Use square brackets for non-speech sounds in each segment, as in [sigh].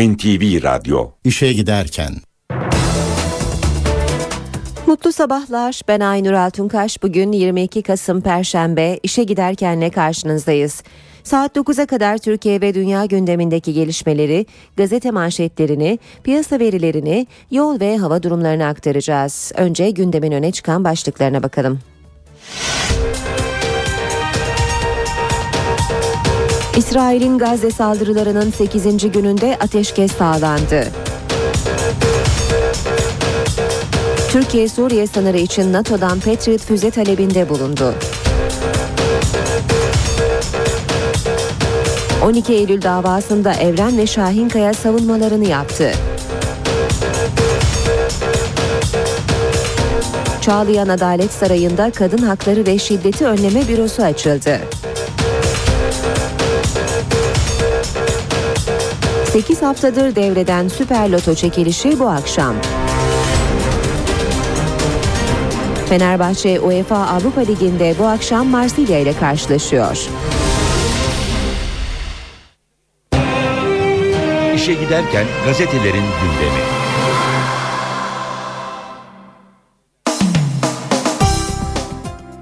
NTV Radyo İşe giderken Mutlu sabahlar. Ben Aynur Altunkaş. Bugün 22 Kasım Perşembe. İşe giderkenle karşınızdayız. Saat 9'a kadar Türkiye ve dünya gündemindeki gelişmeleri, gazete manşetlerini, piyasa verilerini, yol ve hava durumlarını aktaracağız. Önce gündemin öne çıkan başlıklarına bakalım. İsrail'in Gazze saldırılarının 8. gününde ateşkes sağlandı. Türkiye Suriye sınırı için NATO'dan Patriot füze talebinde bulundu. 12 Eylül davasında Evren ve Şahinkaya savunmalarını yaptı. Çağlayan Adalet Sarayı'nda Kadın Hakları ve Şiddeti Önleme Bürosu açıldı. 8 haftadır devreden Süper Loto çekilişi bu akşam. Fenerbahçe UEFA Avrupa Ligi'nde bu akşam Marsilya ile karşılaşıyor. İşe giderken gazetelerin gündemi.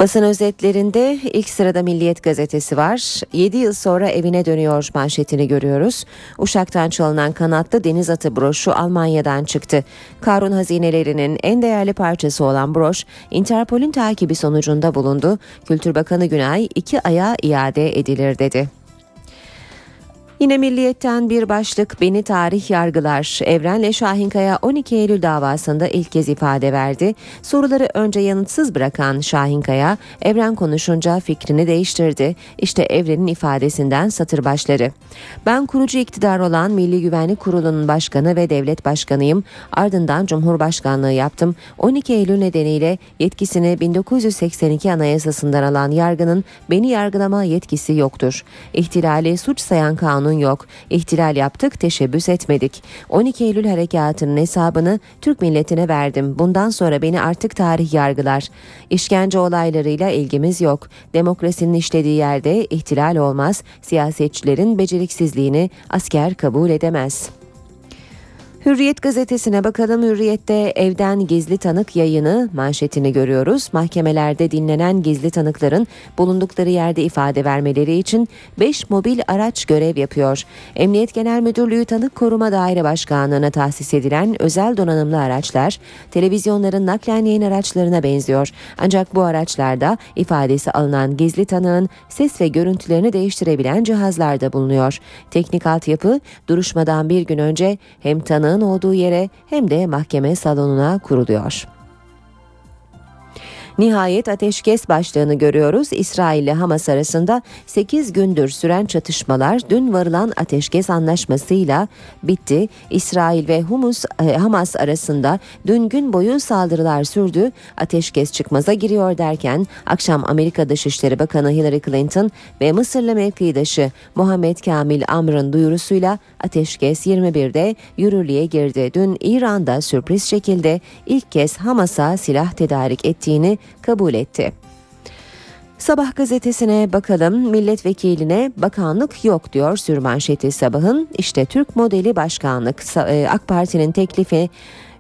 Basın özetlerinde ilk sırada Milliyet gazetesi var. 7 yıl sonra evine dönüyor manşetini görüyoruz. Uşak'tan çalınan kanatlı deniz atı broşu Almanya'dan çıktı. Karun hazinelerinin en değerli parçası olan broş Interpol'ün takibi sonucunda bulundu. Kültür Bakanı Günay iki aya iade edilir dedi. Yine Milliyet'ten bir başlık beni tarih yargılar. Evrenle Şahinkaya 12 Eylül davasında ilk kez ifade verdi. Soruları önce yanıtsız bırakan Şahinkaya, Evren konuşunca fikrini değiştirdi. İşte Evren'in ifadesinden satır başları. Ben kurucu iktidar olan Milli Güvenlik Kurulu'nun başkanı ve devlet başkanıyım. Ardından Cumhurbaşkanlığı yaptım. 12 Eylül nedeniyle yetkisini 1982 Anayasası'ndan alan yargının beni yargılama yetkisi yoktur. İhtilali suç sayan kanun kanun yok. İhtilal yaptık, teşebbüs etmedik. 12 Eylül harekatının hesabını Türk milletine verdim. Bundan sonra beni artık tarih yargılar. İşkence olaylarıyla ilgimiz yok. Demokrasinin işlediği yerde ihtilal olmaz. Siyasetçilerin beceriksizliğini asker kabul edemez. Hürriyet gazetesine bakalım. Hürriyet'te evden gizli tanık yayını manşetini görüyoruz. Mahkemelerde dinlenen gizli tanıkların bulundukları yerde ifade vermeleri için 5 mobil araç görev yapıyor. Emniyet Genel Müdürlüğü Tanık Koruma Daire Başkanlığı'na tahsis edilen özel donanımlı araçlar televizyonların naklen yayın araçlarına benziyor. Ancak bu araçlarda ifadesi alınan gizli tanığın ses ve görüntülerini değiştirebilen cihazlar da bulunuyor. Teknik altyapı duruşmadan bir gün önce hem tanığın olduğu yere hem de mahkeme salonuna kuruluyor. Nihayet ateşkes başlığını görüyoruz. İsrail ile Hamas arasında 8 gündür süren çatışmalar dün varılan ateşkes anlaşmasıyla bitti. İsrail ve Humus, e, Hamas arasında dün gün boyu saldırılar sürdü. Ateşkes çıkmaza giriyor derken akşam Amerika Dışişleri Bakanı Hillary Clinton ve Mısırlı mevkidaşı Muhammed Kamil Amr'ın duyurusuyla ateşkes 21'de yürürlüğe girdi. Dün İran'da sürpriz şekilde ilk kez Hamas'a silah tedarik ettiğini kabul etti. Sabah gazetesine bakalım milletvekiline bakanlık yok diyor sürmanşeti sabahın. İşte Türk modeli başkanlık e, AK Parti'nin teklifi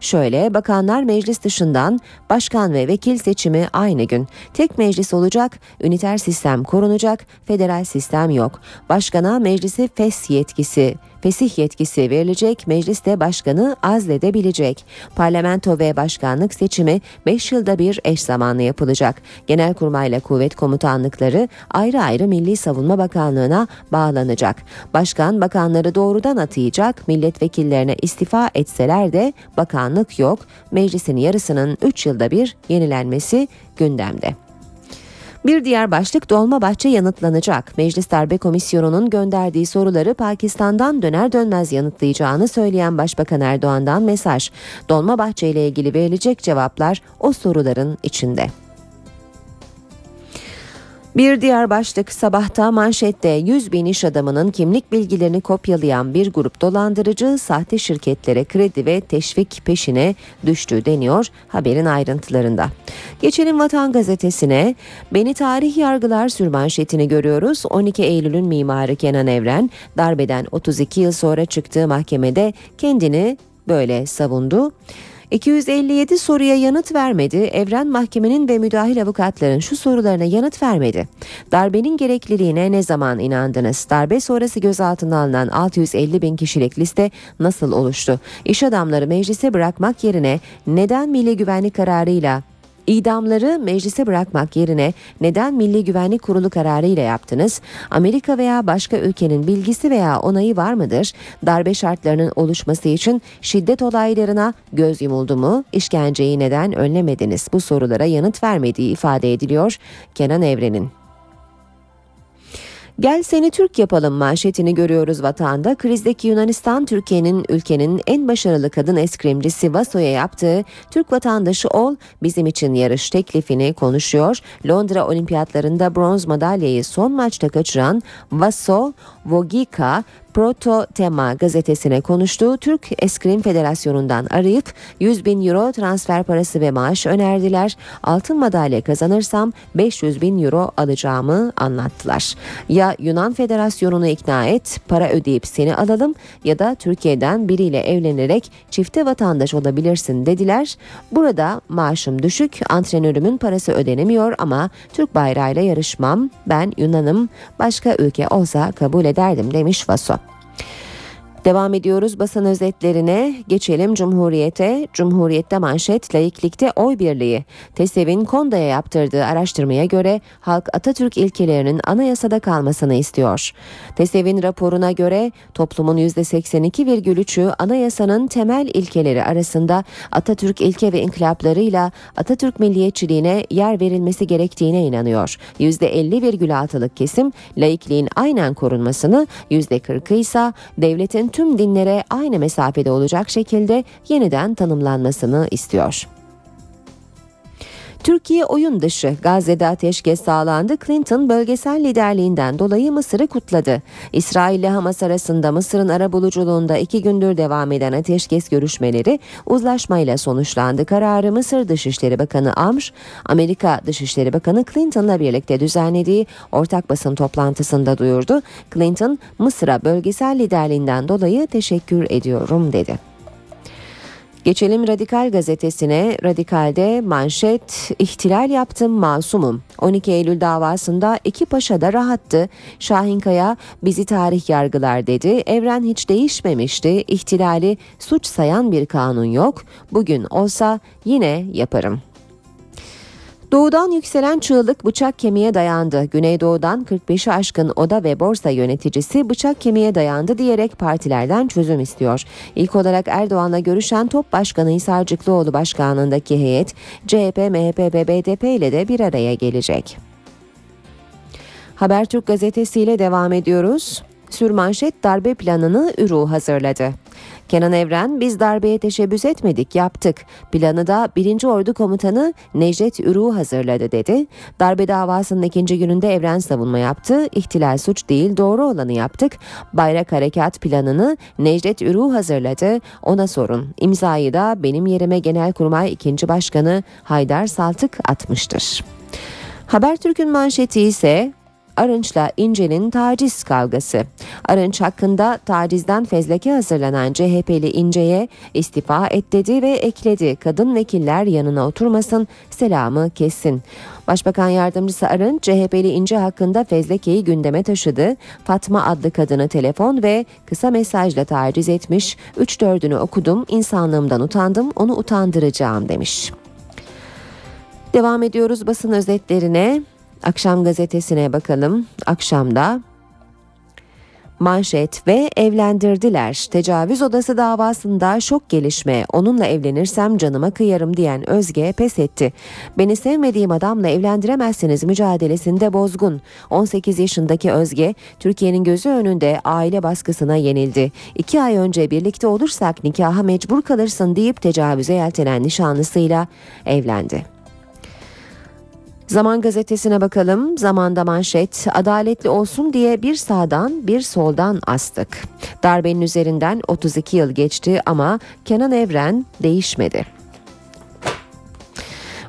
Şöyle bakanlar meclis dışından başkan ve vekil seçimi aynı gün. Tek meclis olacak, üniter sistem korunacak, federal sistem yok. Başkana meclisi fes yetkisi fesih yetkisi verilecek, mecliste başkanı azledebilecek. Parlamento ve başkanlık seçimi 5 yılda bir eş zamanlı yapılacak. Genelkurmayla kuvvet komutanlıkları ayrı ayrı Milli Savunma Bakanlığı'na bağlanacak. Başkan bakanları doğrudan atayacak, milletvekillerine istifa etseler de bakanlık yok. Meclisin yarısının 3 yılda bir yenilenmesi gündemde. Bir diğer başlık Dolmabahçe yanıtlanacak. Meclis Darbe Komisyonu'nun gönderdiği soruları Pakistan'dan döner dönmez yanıtlayacağını söyleyen Başbakan Erdoğan'dan mesaj. Dolmabahçe ile ilgili verilecek cevaplar o soruların içinde. Bir diğer başlık sabahta manşette 100 bin iş adamının kimlik bilgilerini kopyalayan bir grup dolandırıcı sahte şirketlere kredi ve teşvik peşine düştü deniyor haberin ayrıntılarında. Geçelim Vatan Gazetesi'ne beni tarih yargılar sürmanşetini görüyoruz. 12 Eylül'ün mimarı Kenan Evren darbeden 32 yıl sonra çıktığı mahkemede kendini böyle savundu. 257 soruya yanıt vermedi. Evren Mahkemenin ve müdahil avukatların şu sorularına yanıt vermedi. Darbenin gerekliliğine ne zaman inandınız? Darbe sonrası gözaltına alınan 650 bin kişilik liste nasıl oluştu? İş adamları meclise bırakmak yerine neden milli güvenlik kararıyla İdamları meclise bırakmak yerine neden Milli Güvenlik Kurulu kararıyla yaptınız? Amerika veya başka ülkenin bilgisi veya onayı var mıdır? Darbe şartlarının oluşması için şiddet olaylarına göz yumuldu mu? İşkenceyi neden önlemediniz? Bu sorulara yanıt vermediği ifade ediliyor Kenan Evren'in. Gel seni Türk yapalım manşetini görüyoruz vatanda. Krizdeki Yunanistan Türkiye'nin ülkenin en başarılı kadın eskrimcisi Vaso'ya yaptığı Türk vatandaşı ol bizim için yarış teklifini konuşuyor. Londra olimpiyatlarında bronz madalyayı son maçta kaçıran Vaso Vogika Proto Tema gazetesine konuştuğu Türk Eskrim Federasyonu'ndan arayıp 100 bin euro transfer parası ve maaş önerdiler. Altın madalya kazanırsam 500 bin euro alacağımı anlattılar. Ya Yunan Federasyonu'nu ikna et, para ödeyip seni alalım ya da Türkiye'den biriyle evlenerek çifte vatandaş olabilirsin dediler. Burada maaşım düşük, antrenörümün parası ödenemiyor ama Türk bayrağıyla yarışmam. Ben Yunanım, başka ülke olsa kabul ederdim demiş Vaso. Devam ediyoruz basın özetlerine. Geçelim Cumhuriyet'e. Cumhuriyet'te manşet laiklikte oy birliği. TESEV'in Konda'ya yaptırdığı araştırmaya göre halk Atatürk ilkelerinin anayasada kalmasını istiyor. TESEV'in raporuna göre toplumun %82,3'ü anayasanın temel ilkeleri arasında Atatürk ilke ve inkılaplarıyla Atatürk milliyetçiliğine yer verilmesi gerektiğine inanıyor. %50,6'lık kesim laikliğin aynen korunmasını, %40'ı ise devletin tüm dinlere aynı mesafede olacak şekilde yeniden tanımlanmasını istiyor. Türkiye oyun dışı Gazze'de ateşkes sağlandı. Clinton bölgesel liderliğinden dolayı Mısır'ı kutladı. İsrail ile Hamas arasında Mısır'ın arabuluculuğunda iki gündür devam eden ateşkes görüşmeleri uzlaşmayla sonuçlandı. Kararı Mısır Dışişleri Bakanı Amr, Amerika Dışişleri Bakanı Clinton'la birlikte düzenlediği ortak basın toplantısında duyurdu. Clinton, Mısır'a bölgesel liderliğinden dolayı teşekkür ediyorum dedi. Geçelim Radikal gazetesine. Radikal'de manşet ihtilal yaptım masumum. 12 Eylül davasında iki paşa da rahattı. Şahin Kaya bizi tarih yargılar dedi. Evren hiç değişmemişti. İhtilali suç sayan bir kanun yok. Bugün olsa yine yaparım. Doğudan yükselen çığlık bıçak kemiğe dayandı. Güneydoğu'dan 45'i aşkın oda ve borsa yöneticisi bıçak kemiğe dayandı diyerek partilerden çözüm istiyor. İlk olarak Erdoğan'la görüşen Top Başkanı Hisarcıklıoğlu başkanlığındaki heyet CHP, MHP ve BDP ile de bir araya gelecek. Habertürk gazetesiyle devam ediyoruz. Sürmanşet darbe planını Ürü hazırladı. Kenan Evren biz darbeye teşebbüs etmedik yaptık. Planı da 1. Ordu Komutanı Necdet Ürü hazırladı dedi. Darbe davasının ikinci gününde Evren savunma yaptı. İhtilal suç değil doğru olanı yaptık. Bayrak Harekat planını Necdet Ürü hazırladı. Ona sorun. İmzayı da benim yerime Genelkurmay 2. Başkanı Haydar Saltık atmıştır. Habertürk'ün manşeti ise Arınç'la İnce'nin taciz kavgası. Arınç hakkında tacizden fezleke hazırlanan CHP'li İnce'ye istifa et dedi ve ekledi. Kadın vekiller yanına oturmasın, selamı kessin. Başbakan yardımcısı Arınç, CHP'li İnce hakkında fezlekeyi gündeme taşıdı. Fatma adlı kadını telefon ve kısa mesajla taciz etmiş. Üç dördünü okudum, insanlığımdan utandım, onu utandıracağım demiş. Devam ediyoruz basın özetlerine. Akşam gazetesine bakalım. Akşamda Manşet ve evlendirdiler. Tecavüz odası davasında şok gelişme. Onunla evlenirsem canıma kıyarım diyen Özge pes etti. Beni sevmediğim adamla evlendiremezsiniz mücadelesinde bozgun. 18 yaşındaki Özge Türkiye'nin gözü önünde aile baskısına yenildi. İki ay önce birlikte olursak nikaha mecbur kalırsın deyip tecavüze yeltenen nişanlısıyla evlendi. Zaman gazetesine bakalım. Zamanda manşet adaletli olsun diye bir sağdan bir soldan astık. Darbenin üzerinden 32 yıl geçti ama Kenan Evren değişmedi.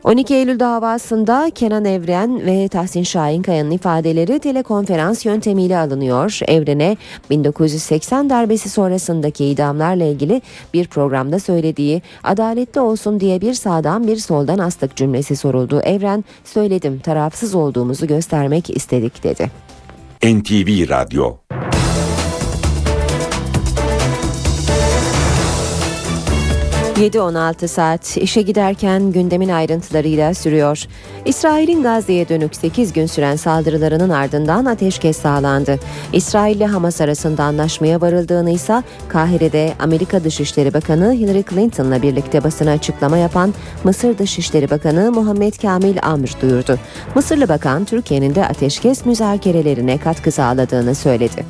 12 Eylül davasında Kenan Evren ve Tahsin Şahinkaya'nın ifadeleri telekonferans yöntemiyle alınıyor. Evren'e 1980 darbesi sonrasındaki idamlarla ilgili bir programda söylediği adaletli olsun diye bir sağdan bir soldan astık cümlesi soruldu. Evren söyledim tarafsız olduğumuzu göstermek istedik dedi. NTV Radyo 7-16 saat işe giderken gündemin ayrıntılarıyla sürüyor. İsrail'in Gazze'ye dönük 8 gün süren saldırılarının ardından ateşkes sağlandı. İsrail ile Hamas arasında anlaşmaya varıldığını ise Kahire'de Amerika Dışişleri Bakanı Hillary Clinton'la birlikte basına açıklama yapan Mısır Dışişleri Bakanı Muhammed Kamil Amr duyurdu. Mısırlı bakan Türkiye'nin de ateşkes müzakerelerine katkı sağladığını söyledi.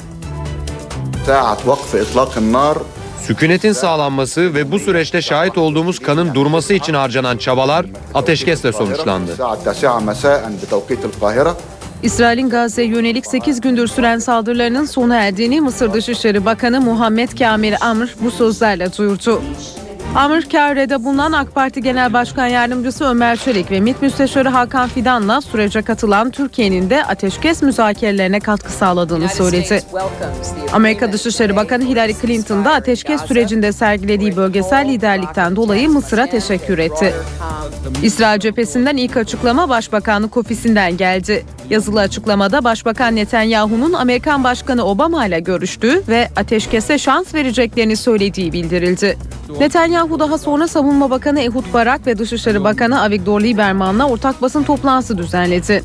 Sükunetin sağlanması ve bu süreçte şahit olduğumuz kanın durması için harcanan çabalar ateşkesle sonuçlandı. İsrail'in Gazze'ye yönelik 8 gündür süren saldırılarının sona erdiğini Mısır Dışişleri Bakanı Muhammed Kamil Amr bu sözlerle duyurdu. Amr Kahire'de bulunan AK Parti Genel Başkan Yardımcısı Ömer Çelik ve MİT Müsteşarı Hakan Fidan'la sürece katılan Türkiye'nin de ateşkes müzakerelerine katkı sağladığını söyledi. Amerika Dışişleri Bakanı Hillary Clinton da ateşkes sürecinde sergilediği bölgesel liderlikten dolayı Mısır'a teşekkür etti. İsrail cephesinden ilk açıklama Başbakanlık ofisinden geldi. Yazılı açıklamada Başbakan Netanyahu'nun Amerikan Başkanı Obama ile görüştüğü ve ateşkese şans vereceklerini söylediği bildirildi. Netanyahu daha sonra Savunma Bakanı Ehud Barak ve Dışişleri Bakanı Avigdor Lieberman'la ortak basın toplantısı düzenledi.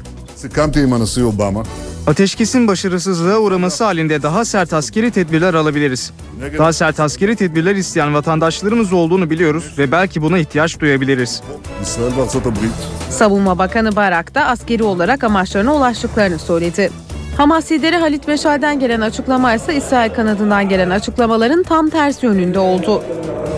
Ateşkesin başarısızlığa uğraması halinde daha sert askeri tedbirler alabiliriz. Daha sert askeri tedbirler isteyen vatandaşlarımız olduğunu biliyoruz ve belki buna ihtiyaç duyabiliriz. Savunma Bakanı Barak da askeri olarak amaçlarına ulaştıklarını söyledi. Hamas lideri Halit Meşal'den gelen açıklama ise İsrail kanadından gelen açıklamaların tam tersi yönünde oldu.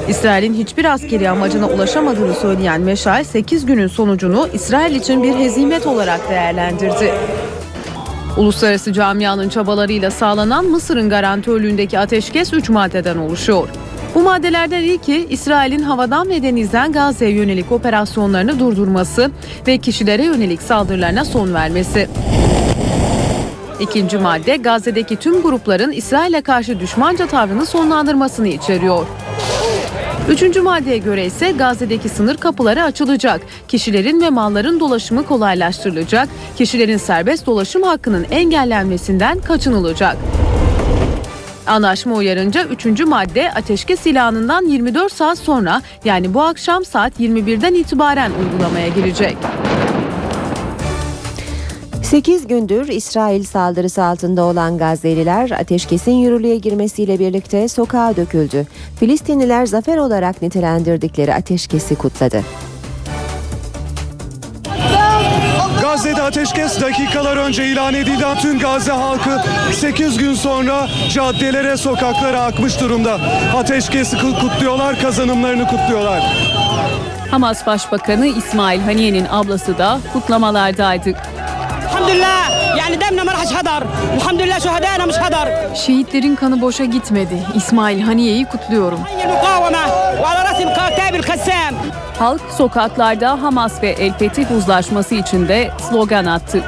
İsrail'in hiçbir askeri amacına ulaşamadığını söyleyen Meşal 8 günün sonucunu İsrail için bir hezimet olarak değerlendirdi. Uluslararası camianın çabalarıyla sağlanan Mısır'ın garantörlüğündeki ateşkes 3 maddeden oluşuyor. Bu maddelerden ilki İsrail'in havadan ve denizden Gazze'ye yönelik operasyonlarını durdurması ve kişilere yönelik saldırılarına son vermesi. İkinci madde Gazze'deki tüm grupların İsrail'e karşı düşmanca tavrını sonlandırmasını içeriyor. Üçüncü maddeye göre ise Gazze'deki sınır kapıları açılacak. Kişilerin ve malların dolaşımı kolaylaştırılacak. Kişilerin serbest dolaşım hakkının engellenmesinden kaçınılacak. Anlaşma uyarınca üçüncü madde ateşkes ilanından 24 saat sonra yani bu akşam saat 21'den itibaren uygulamaya girecek. 8 gündür İsrail saldırısı altında olan Gazze'liler ateşkesin yürürlüğe girmesiyle birlikte sokağa döküldü. Filistinliler zafer olarak nitelendirdikleri ateşkesi kutladı. Gazze'de ateşkes dakikalar önce ilan edildi. Tüm Gazze halkı 8 gün sonra caddelere, sokaklara akmış durumda. Ateşkesi kutluyorlar, kazanımlarını kutluyorlar. Hamas Başbakanı İsmail Haniye'nin ablası da kutlamalardaydı. Elhamdülillah yani demne ma raح hadar. Elhamdülillah şuhadana mش hadar. Şehitlerin kanı boşa gitmedi. İsmail Haniye'yi kutluyorum. المقاومة وعلى رسم كتاب الخسام. Halk sokaklarda Hamas ve El Fetih uzlaşması için de slogan attı.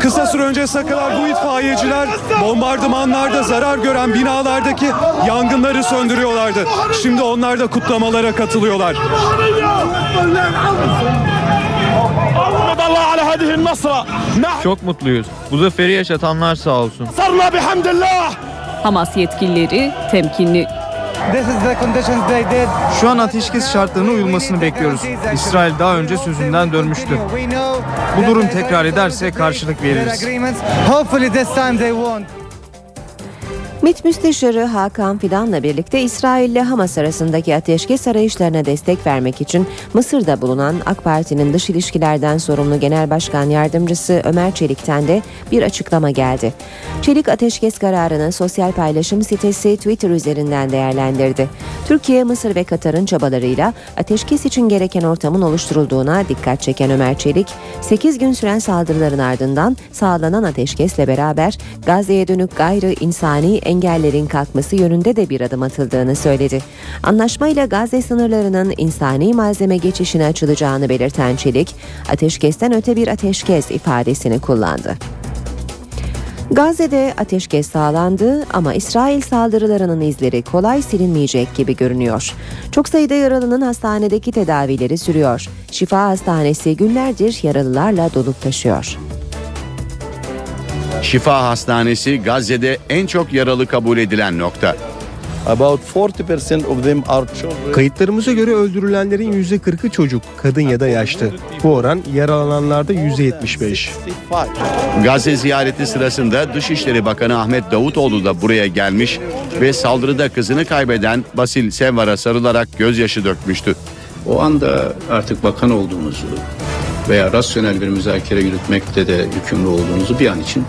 Kısa süre önce kadar bu itfaiyeciler bombardımanlarda zarar gören binalardaki yangınları söndürüyorlardı. Şimdi onlar da kutlamalara katılıyorlar. Çok mutluyuz. Bu zaferi yaşatanlar sağ olsun. Hamas yetkilileri temkinli. Şu an ateşkes şartlarına uyulmasını bekliyoruz. İsrail daha önce sözünden dönmüştü. Bu durum tekrar ederse karşılık veririz. MİT Müsteşarı Hakan Fidan'la birlikte İsrail ile Hamas arasındaki ateşkes arayışlarına destek vermek için Mısır'da bulunan AK Parti'nin dış ilişkilerden sorumlu Genel Başkan Yardımcısı Ömer Çelik'ten de bir açıklama geldi. Çelik ateşkes kararını sosyal paylaşım sitesi Twitter üzerinden değerlendirdi. Türkiye, Mısır ve Katar'ın çabalarıyla ateşkes için gereken ortamın oluşturulduğuna dikkat çeken Ömer Çelik, 8 gün süren saldırıların ardından sağlanan ateşkesle beraber Gazze'ye dönük gayrı insani engellerin kalkması yönünde de bir adım atıldığını söyledi. Anlaşmayla Gazze sınırlarının insani malzeme geçişine açılacağını belirten Çelik, ateşkesten öte bir ateşkes ifadesini kullandı. Gazze'de ateşkes sağlandı ama İsrail saldırılarının izleri kolay silinmeyecek gibi görünüyor. Çok sayıda yaralının hastanedeki tedavileri sürüyor. Şifa Hastanesi günlerdir yaralılarla dolup taşıyor. Şifa Hastanesi Gazze'de en çok yaralı kabul edilen nokta. About 40% of them are children. Kayıtlarımıza göre öldürülenlerin %40'ı çocuk, kadın ya da yaşlı. Bu oran yaralananlarda %75. Gazze ziyareti sırasında Dışişleri Bakanı Ahmet Davutoğlu da buraya gelmiş ve saldırıda kızını kaybeden Basil Sevvar'a sarılarak gözyaşı dökmüştü. O anda artık bakan olduğunuzu veya rasyonel bir müzakere yürütmekte de yükümlü olduğunuzu bir an için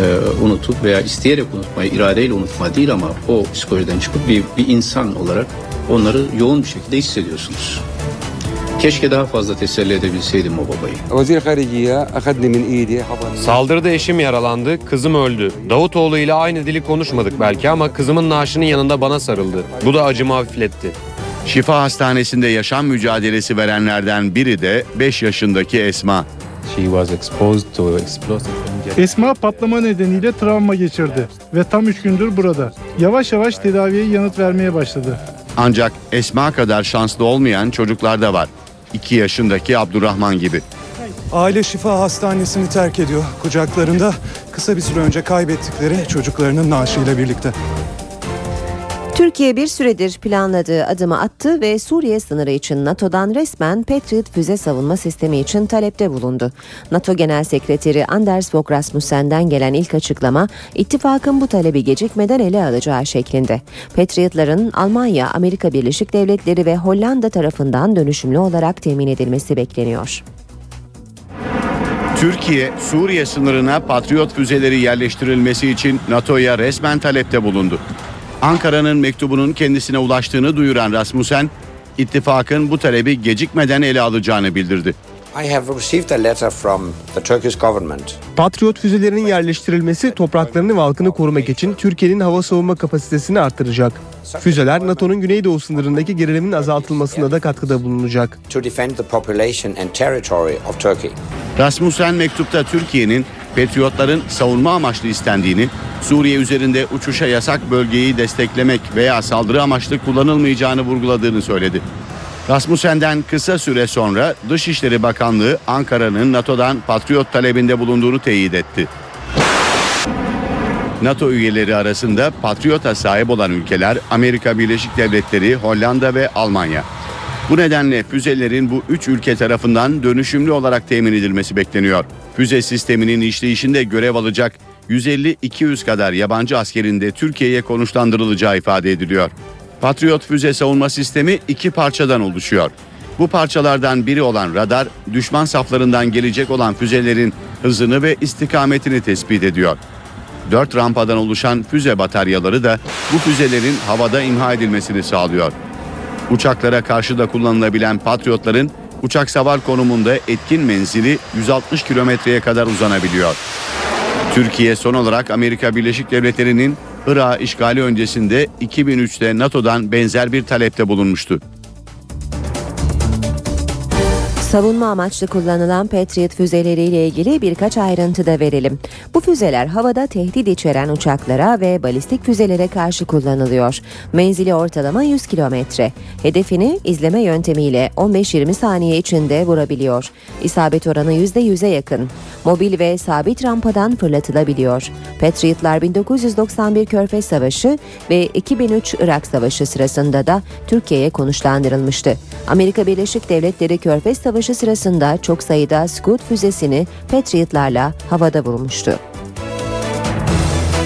e, unutup veya isteyerek unutmayı, iradeyle unutma değil ama o psikolojiden çıkıp bir, bir insan olarak onları yoğun bir şekilde hissediyorsunuz. Keşke daha fazla teselli edebilseydim o babayı. Saldırıda eşim yaralandı, kızım öldü. Davutoğlu ile aynı dili konuşmadık belki ama kızımın naaşının yanında bana sarıldı. Bu da acımı hafifletti. Şifa Hastanesi'nde yaşam mücadelesi verenlerden biri de 5 yaşındaki Esma. Esma patlama nedeniyle travma geçirdi ve tam 3 gündür burada. Yavaş yavaş tedaviye yanıt vermeye başladı. Ancak Esma kadar şanslı olmayan çocuklar da var. 2 yaşındaki Abdurrahman gibi. Aile Şifa Hastanesi'ni terk ediyor. Kucaklarında kısa bir süre önce kaybettikleri çocuklarının naaşıyla birlikte. Türkiye bir süredir planladığı adımı attı ve Suriye sınırı için NATO'dan resmen Patriot füze savunma sistemi için talepte bulundu. NATO Genel Sekreteri Anders Fogh Rasmussen'den gelen ilk açıklama ittifakın bu talebi gecikmeden ele alacağı şeklinde. Patriotların Almanya, Amerika Birleşik Devletleri ve Hollanda tarafından dönüşümlü olarak temin edilmesi bekleniyor. Türkiye, Suriye sınırına Patriot füzeleri yerleştirilmesi için NATO'ya resmen talepte bulundu. Ankara'nın mektubunun kendisine ulaştığını duyuran Rasmussen, ittifakın bu talebi gecikmeden ele alacağını bildirdi. I have received a letter from the Turkish government. Patriot füzelerinin yerleştirilmesi topraklarını ve halkını korumak için Türkiye'nin hava savunma kapasitesini artıracak. Füzeler NATO'nun güneydoğu sınırındaki gerilimin azaltılmasında da katkıda bulunacak. To defend the population and territory of Turkey. Rasmussen mektupta Türkiye'nin Patriotların savunma amaçlı istendiğini, Suriye üzerinde uçuşa yasak bölgeyi desteklemek veya saldırı amaçlı kullanılmayacağını vurguladığını söyledi. Rasmussen'den kısa süre sonra Dışişleri Bakanlığı Ankara'nın NATO'dan Patriot talebinde bulunduğunu teyit etti. NATO üyeleri arasında Patriot'a sahip olan ülkeler Amerika Birleşik Devletleri, Hollanda ve Almanya. Bu nedenle füzelerin bu üç ülke tarafından dönüşümlü olarak temin edilmesi bekleniyor. Füze sisteminin işleyişinde görev alacak 150-200 kadar yabancı askerin de Türkiye'ye konuşlandırılacağı ifade ediliyor. Patriot füze savunma sistemi iki parçadan oluşuyor. Bu parçalardan biri olan radar, düşman saflarından gelecek olan füzelerin hızını ve istikametini tespit ediyor. Dört rampadan oluşan füze bataryaları da bu füzelerin havada imha edilmesini sağlıyor. Uçaklara karşı da kullanılabilen Patriotların uçak savar konumunda etkin menzili 160 kilometreye kadar uzanabiliyor. Türkiye son olarak Amerika Birleşik Devletleri'nin Irak işgali öncesinde 2003'te NATO'dan benzer bir talepte bulunmuştu. Savunma amaçlı kullanılan Patriot füzeleriyle ilgili birkaç ayrıntı da verelim. Bu füzeler havada tehdit içeren uçaklara ve balistik füzelere karşı kullanılıyor. Menzili ortalama 100 kilometre. Hedefini izleme yöntemiyle 15-20 saniye içinde vurabiliyor. İsabet oranı %100'e yakın. Mobil ve sabit rampadan fırlatılabiliyor. Patriotlar 1991 Körfez Savaşı ve 2003 Irak Savaşı sırasında da Türkiye'ye konuşlandırılmıştı. Amerika Birleşik Devletleri Körfez Savaşı sırasında çok sayıda Scud füzesini Patriotlarla havada vurmuştu.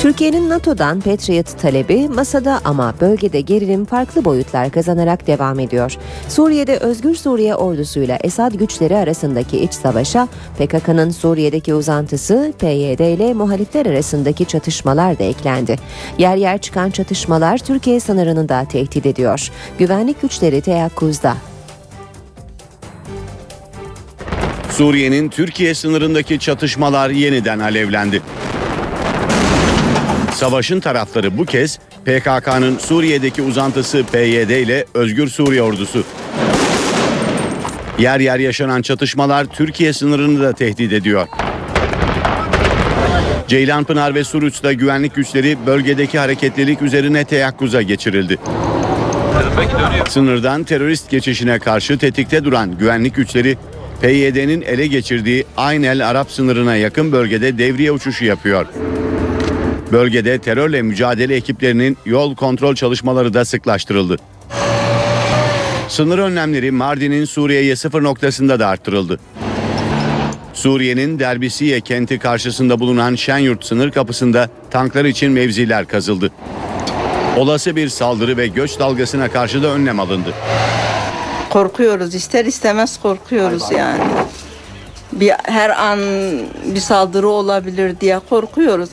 Türkiye'nin NATO'dan Patriot talebi masada ama bölgede gerilim farklı boyutlar kazanarak devam ediyor. Suriye'de Özgür Suriye ordusuyla Esad güçleri arasındaki iç savaşa PKK'nın Suriye'deki uzantısı PYD ile muhalifler arasındaki çatışmalar da eklendi. Yer yer çıkan çatışmalar Türkiye sınırını da tehdit ediyor. Güvenlik güçleri teyakkuzda. Suriye'nin Türkiye sınırındaki çatışmalar yeniden alevlendi. Savaşın tarafları bu kez PKK'nın Suriye'deki uzantısı PYD ile Özgür Suriye ordusu. Yer yer yaşanan çatışmalar Türkiye sınırını da tehdit ediyor. Ceylanpınar ve Suruç'ta güvenlik güçleri bölgedeki hareketlilik üzerine teyakkuza geçirildi. Sınırdan terörist geçişine karşı tetikte duran güvenlik güçleri PYD'nin ele geçirdiği Aynel Arap sınırına yakın bölgede devriye uçuşu yapıyor. Bölgede terörle mücadele ekiplerinin yol kontrol çalışmaları da sıklaştırıldı. Sınır önlemleri Mardin'in Suriye'ye sıfır noktasında da arttırıldı. Suriye'nin Derbisiye kenti karşısında bulunan Şenyurt sınır kapısında tanklar için mevziler kazıldı. Olası bir saldırı ve göç dalgasına karşı da önlem alındı. Korkuyoruz ister istemez korkuyoruz yani. Bir her an bir saldırı olabilir diye korkuyoruz.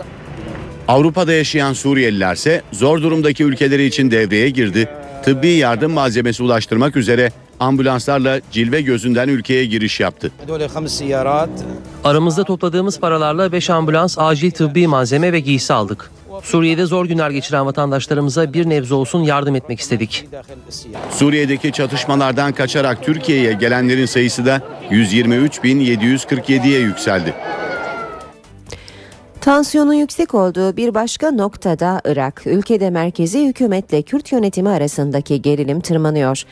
Avrupa'da yaşayan Suriyelilerse zor durumdaki ülkeleri için devreye girdi. Tıbbi yardım malzemesi ulaştırmak üzere ambulanslarla cilve gözünden ülkeye giriş yaptı. Aramızda topladığımız paralarla 5 ambulans, acil tıbbi malzeme ve giysi aldık. Suriye'de zor günler geçiren vatandaşlarımıza bir nebze olsun yardım etmek istedik. Suriye'deki çatışmalardan kaçarak Türkiye'ye gelenlerin sayısı da 123.747'ye yükseldi. Tansiyonun yüksek olduğu bir başka noktada Irak. Ülkede merkezi hükümetle Kürt yönetimi arasındaki gerilim tırmanıyor.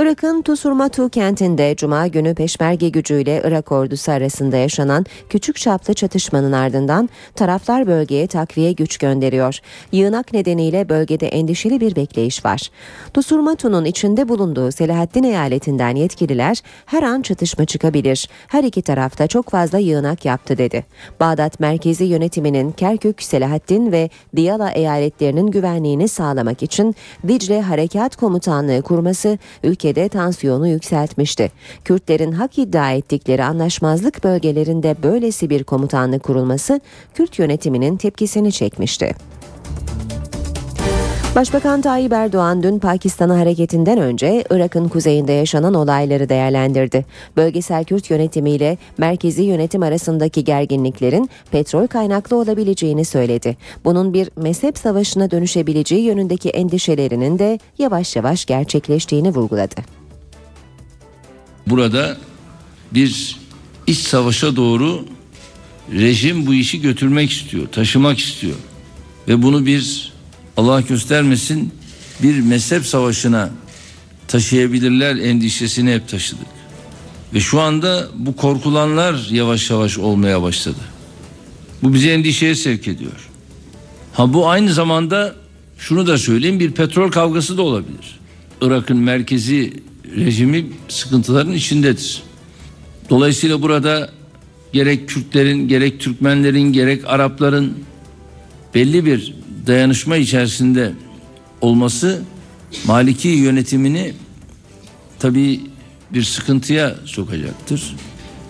Irak'ın Tusurmatu kentinde Cuma günü peşmerge gücüyle Irak ordusu arasında yaşanan küçük çaplı çatışmanın ardından taraflar bölgeye takviye güç gönderiyor. Yığınak nedeniyle bölgede endişeli bir bekleyiş var. Tusurmatu'nun içinde bulunduğu Selahattin eyaletinden yetkililer her an çatışma çıkabilir. Her iki tarafta çok fazla yığınak yaptı dedi. Bağdat merkezi yönetiminin Kerkük, Selahattin ve Diyala eyaletlerinin güvenliğini sağlamak için Dicle Harekat Komutanlığı kurması ülkede tansiyonu yükseltmişti. Kürtlerin hak iddia ettikleri anlaşmazlık bölgelerinde böylesi bir komutanlık kurulması Kürt yönetiminin tepkisini çekmişti. Başbakan Tayyip Erdoğan dün Pakistan'a hareketinden önce Irak'ın kuzeyinde yaşanan olayları değerlendirdi. Bölgesel Kürt yönetimiyle merkezi yönetim arasındaki gerginliklerin petrol kaynaklı olabileceğini söyledi. Bunun bir mezhep savaşına dönüşebileceği yönündeki endişelerinin de yavaş yavaş gerçekleştiğini vurguladı. Burada bir iç savaşa doğru rejim bu işi götürmek istiyor, taşımak istiyor. Ve bunu bir Allah göstermesin bir mezhep savaşına taşıyabilirler endişesini hep taşıdık. Ve şu anda bu korkulanlar yavaş yavaş olmaya başladı. Bu bizi endişeye sevk ediyor. Ha bu aynı zamanda şunu da söyleyeyim bir petrol kavgası da olabilir. Irak'ın merkezi rejimi sıkıntıların içindedir. Dolayısıyla burada gerek Kürtlerin, gerek Türkmenlerin, gerek Arapların belli bir dayanışma içerisinde olması Maliki yönetimini tabii bir sıkıntıya sokacaktır.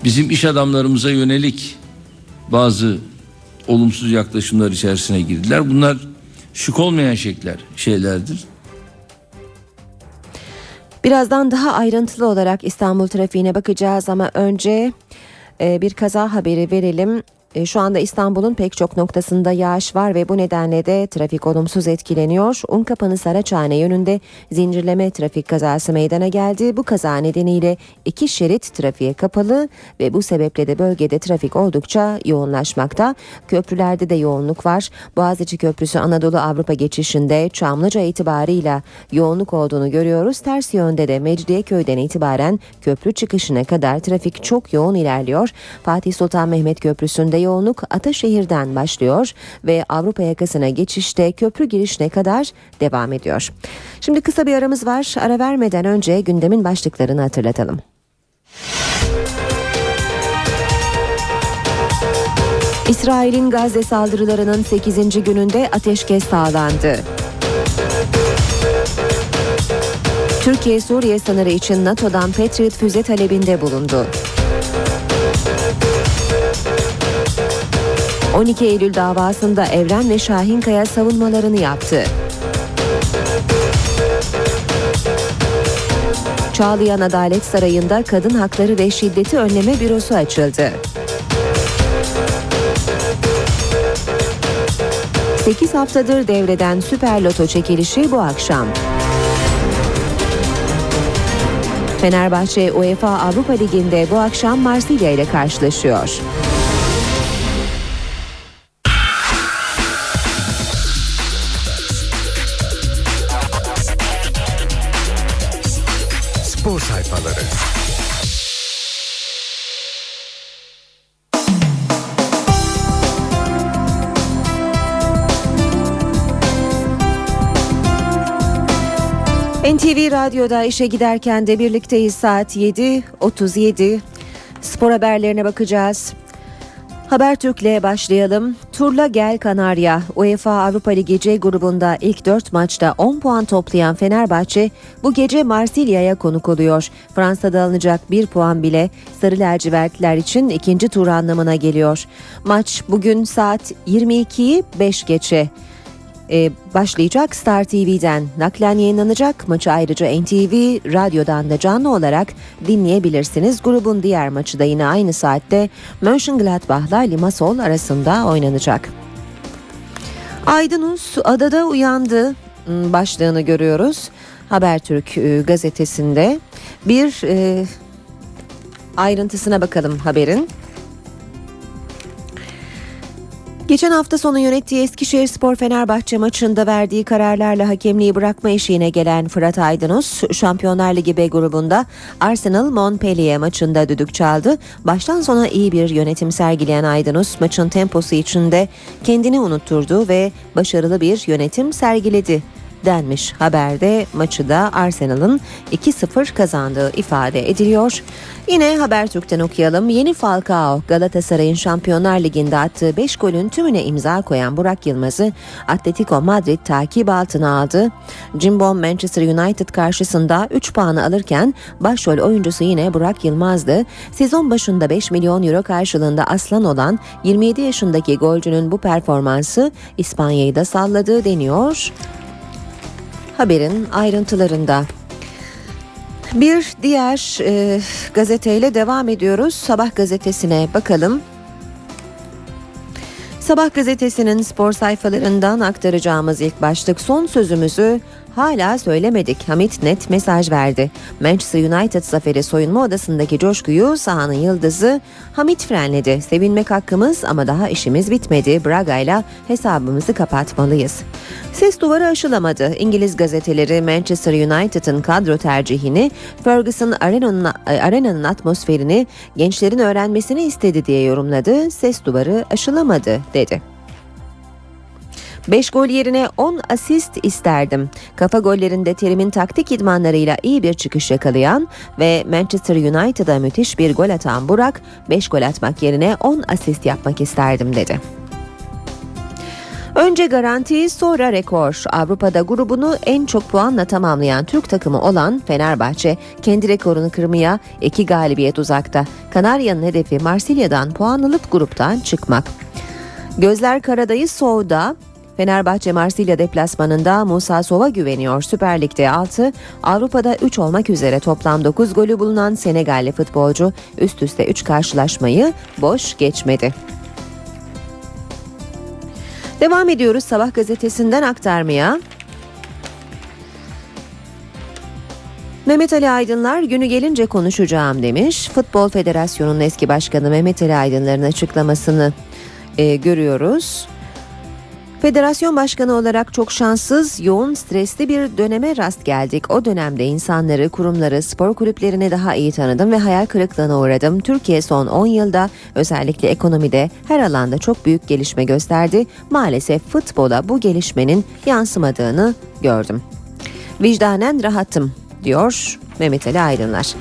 Bizim iş adamlarımıza yönelik bazı olumsuz yaklaşımlar içerisine girdiler. Bunlar şık olmayan şeyler, şeylerdir. Birazdan daha ayrıntılı olarak İstanbul trafiğine bakacağız ama önce e, bir kaza haberi verelim. E, Şu anda İstanbul'un pek çok noktasında yağış var ve bu nedenle de trafik olumsuz etkileniyor. Unkapanı Saraçhane yönünde zincirleme trafik kazası meydana geldi. Bu kaza nedeniyle iki şerit trafiğe kapalı ve bu sebeple de bölgede trafik oldukça yoğunlaşmakta. Köprülerde de yoğunluk var. Boğaziçi Köprüsü Anadolu Avrupa geçişinde Çamlıca itibarıyla yoğunluk olduğunu görüyoruz. Ters yönde de Mecidiyeköy'den itibaren köprü çıkışına kadar trafik çok yoğun ilerliyor. Fatih Sultan Mehmet Köprüsü'nde yoğunluk Ataşehir'den başlıyor ve Avrupa yakasına geçişte köprü girişine kadar devam ediyor. Şimdi kısa bir aramız var. Ara vermeden önce gündemin başlıklarını hatırlatalım. İsrail'in Gazze saldırılarının 8. gününde ateşkes sağlandı. Türkiye Suriye sınırı için NATO'dan Patriot füze talebinde bulundu. 12 Eylül davasında Evren ve Şahinkaya savunmalarını yaptı. Çağlayan Adalet Sarayı'nda Kadın Hakları ve Şiddeti Önleme Bürosu açıldı. 8 haftadır devreden Süper Loto çekilişi bu akşam. Fenerbahçe UEFA Avrupa Ligi'nde bu akşam Marsilya ile karşılaşıyor. NTV Radyo'da işe giderken de birlikteyiz saat 7.37. Spor haberlerine bakacağız. Habertürk'le başlayalım. Turla Gel Kanarya UEFA Avrupa Ligi C grubunda ilk 4 maçta 10 puan toplayan Fenerbahçe bu gece Marsilya'ya konuk oluyor. Fransa'da alınacak 1 puan bile Sarı Lacivertliler için ikinci tur anlamına geliyor. Maç bugün saat 22'yi 5 geçe e, başlayacak Star TV'den naklen yayınlanacak. Maçı ayrıca NTV Radyo'dan da canlı olarak dinleyebilirsiniz. Grubun diğer maçı da yine aynı saatte Mönchengladbach'la Limassol arasında oynanacak. Aydınus adada uyandı hmm, başlığını görüyoruz. Habertürk e, gazetesinde bir e, ayrıntısına bakalım haberin. Geçen hafta sonu yönettiği Eskişehir Spor Fenerbahçe maçında verdiği kararlarla hakemliği bırakma eşiğine gelen Fırat Aydınus, Şampiyonlar Ligi B grubunda Arsenal Montpellier maçında düdük çaldı. Baştan sona iyi bir yönetim sergileyen Aydınus maçın temposu içinde kendini unutturdu ve başarılı bir yönetim sergiledi denmiş haberde maçı da Arsenal'ın 2-0 kazandığı ifade ediliyor. Yine Habertürk'ten okuyalım. Yeni Falcao Galatasaray'ın Şampiyonlar Ligi'nde attığı 5 golün tümüne imza koyan Burak Yılmaz'ı Atletico Madrid takip altına aldı. Jimbo Manchester United karşısında 3 puanı alırken başrol oyuncusu yine Burak Yılmaz'dı. Sezon başında 5 milyon euro karşılığında aslan olan 27 yaşındaki golcünün bu performansı İspanya'yı da salladı deniyor haberin ayrıntılarında. Bir diğer e, gazeteyle devam ediyoruz. Sabah gazetesine bakalım. Sabah gazetesinin spor sayfalarından aktaracağımız ilk başlık son sözümüzü hala söylemedik. Hamit net mesaj verdi. Manchester United zaferi soyunma odasındaki coşkuyu sahanın yıldızı Hamit frenledi. Sevinmek hakkımız ama daha işimiz bitmedi. Braga ile hesabımızı kapatmalıyız. Ses duvarı aşılamadı. İngiliz gazeteleri Manchester United'ın kadro tercihini Ferguson arenanın, arenanın atmosferini gençlerin öğrenmesini istedi diye yorumladı. Ses duvarı aşılamadı dedi. 5 gol yerine 10 asist isterdim. Kafa gollerinde Terim'in taktik idmanlarıyla iyi bir çıkış yakalayan ve Manchester United'a müthiş bir gol atan Burak, 5 gol atmak yerine 10 asist yapmak isterdim dedi. Önce garanti sonra rekor. Avrupa'da grubunu en çok puanla tamamlayan Türk takımı olan Fenerbahçe kendi rekorunu kırmaya iki galibiyet uzakta. Kanarya'nın hedefi Marsilya'dan puan alıp gruptan çıkmak. Gözler Karadayı Soğu'da Fenerbahçe Marsilya deplasmanında Musa Sova güveniyor. Süper Lig'de 6, Avrupa'da 3 olmak üzere toplam 9 golü bulunan Senegalli futbolcu üst üste 3 karşılaşmayı boş geçmedi. Devam ediyoruz Sabah gazetesinden aktarmaya. Mehmet Ali Aydınlar günü gelince konuşacağım demiş. Futbol Federasyonu'nun eski başkanı Mehmet Ali Aydınlar'ın açıklamasını e, görüyoruz. Federasyon başkanı olarak çok şanssız, yoğun, stresli bir döneme rast geldik. O dönemde insanları, kurumları, spor kulüplerini daha iyi tanıdım ve hayal kırıklığına uğradım. Türkiye son 10 yılda özellikle ekonomide her alanda çok büyük gelişme gösterdi. Maalesef futbola bu gelişmenin yansımadığını gördüm. Vicdanen rahatım diyor Mehmet Ali Aydınlar.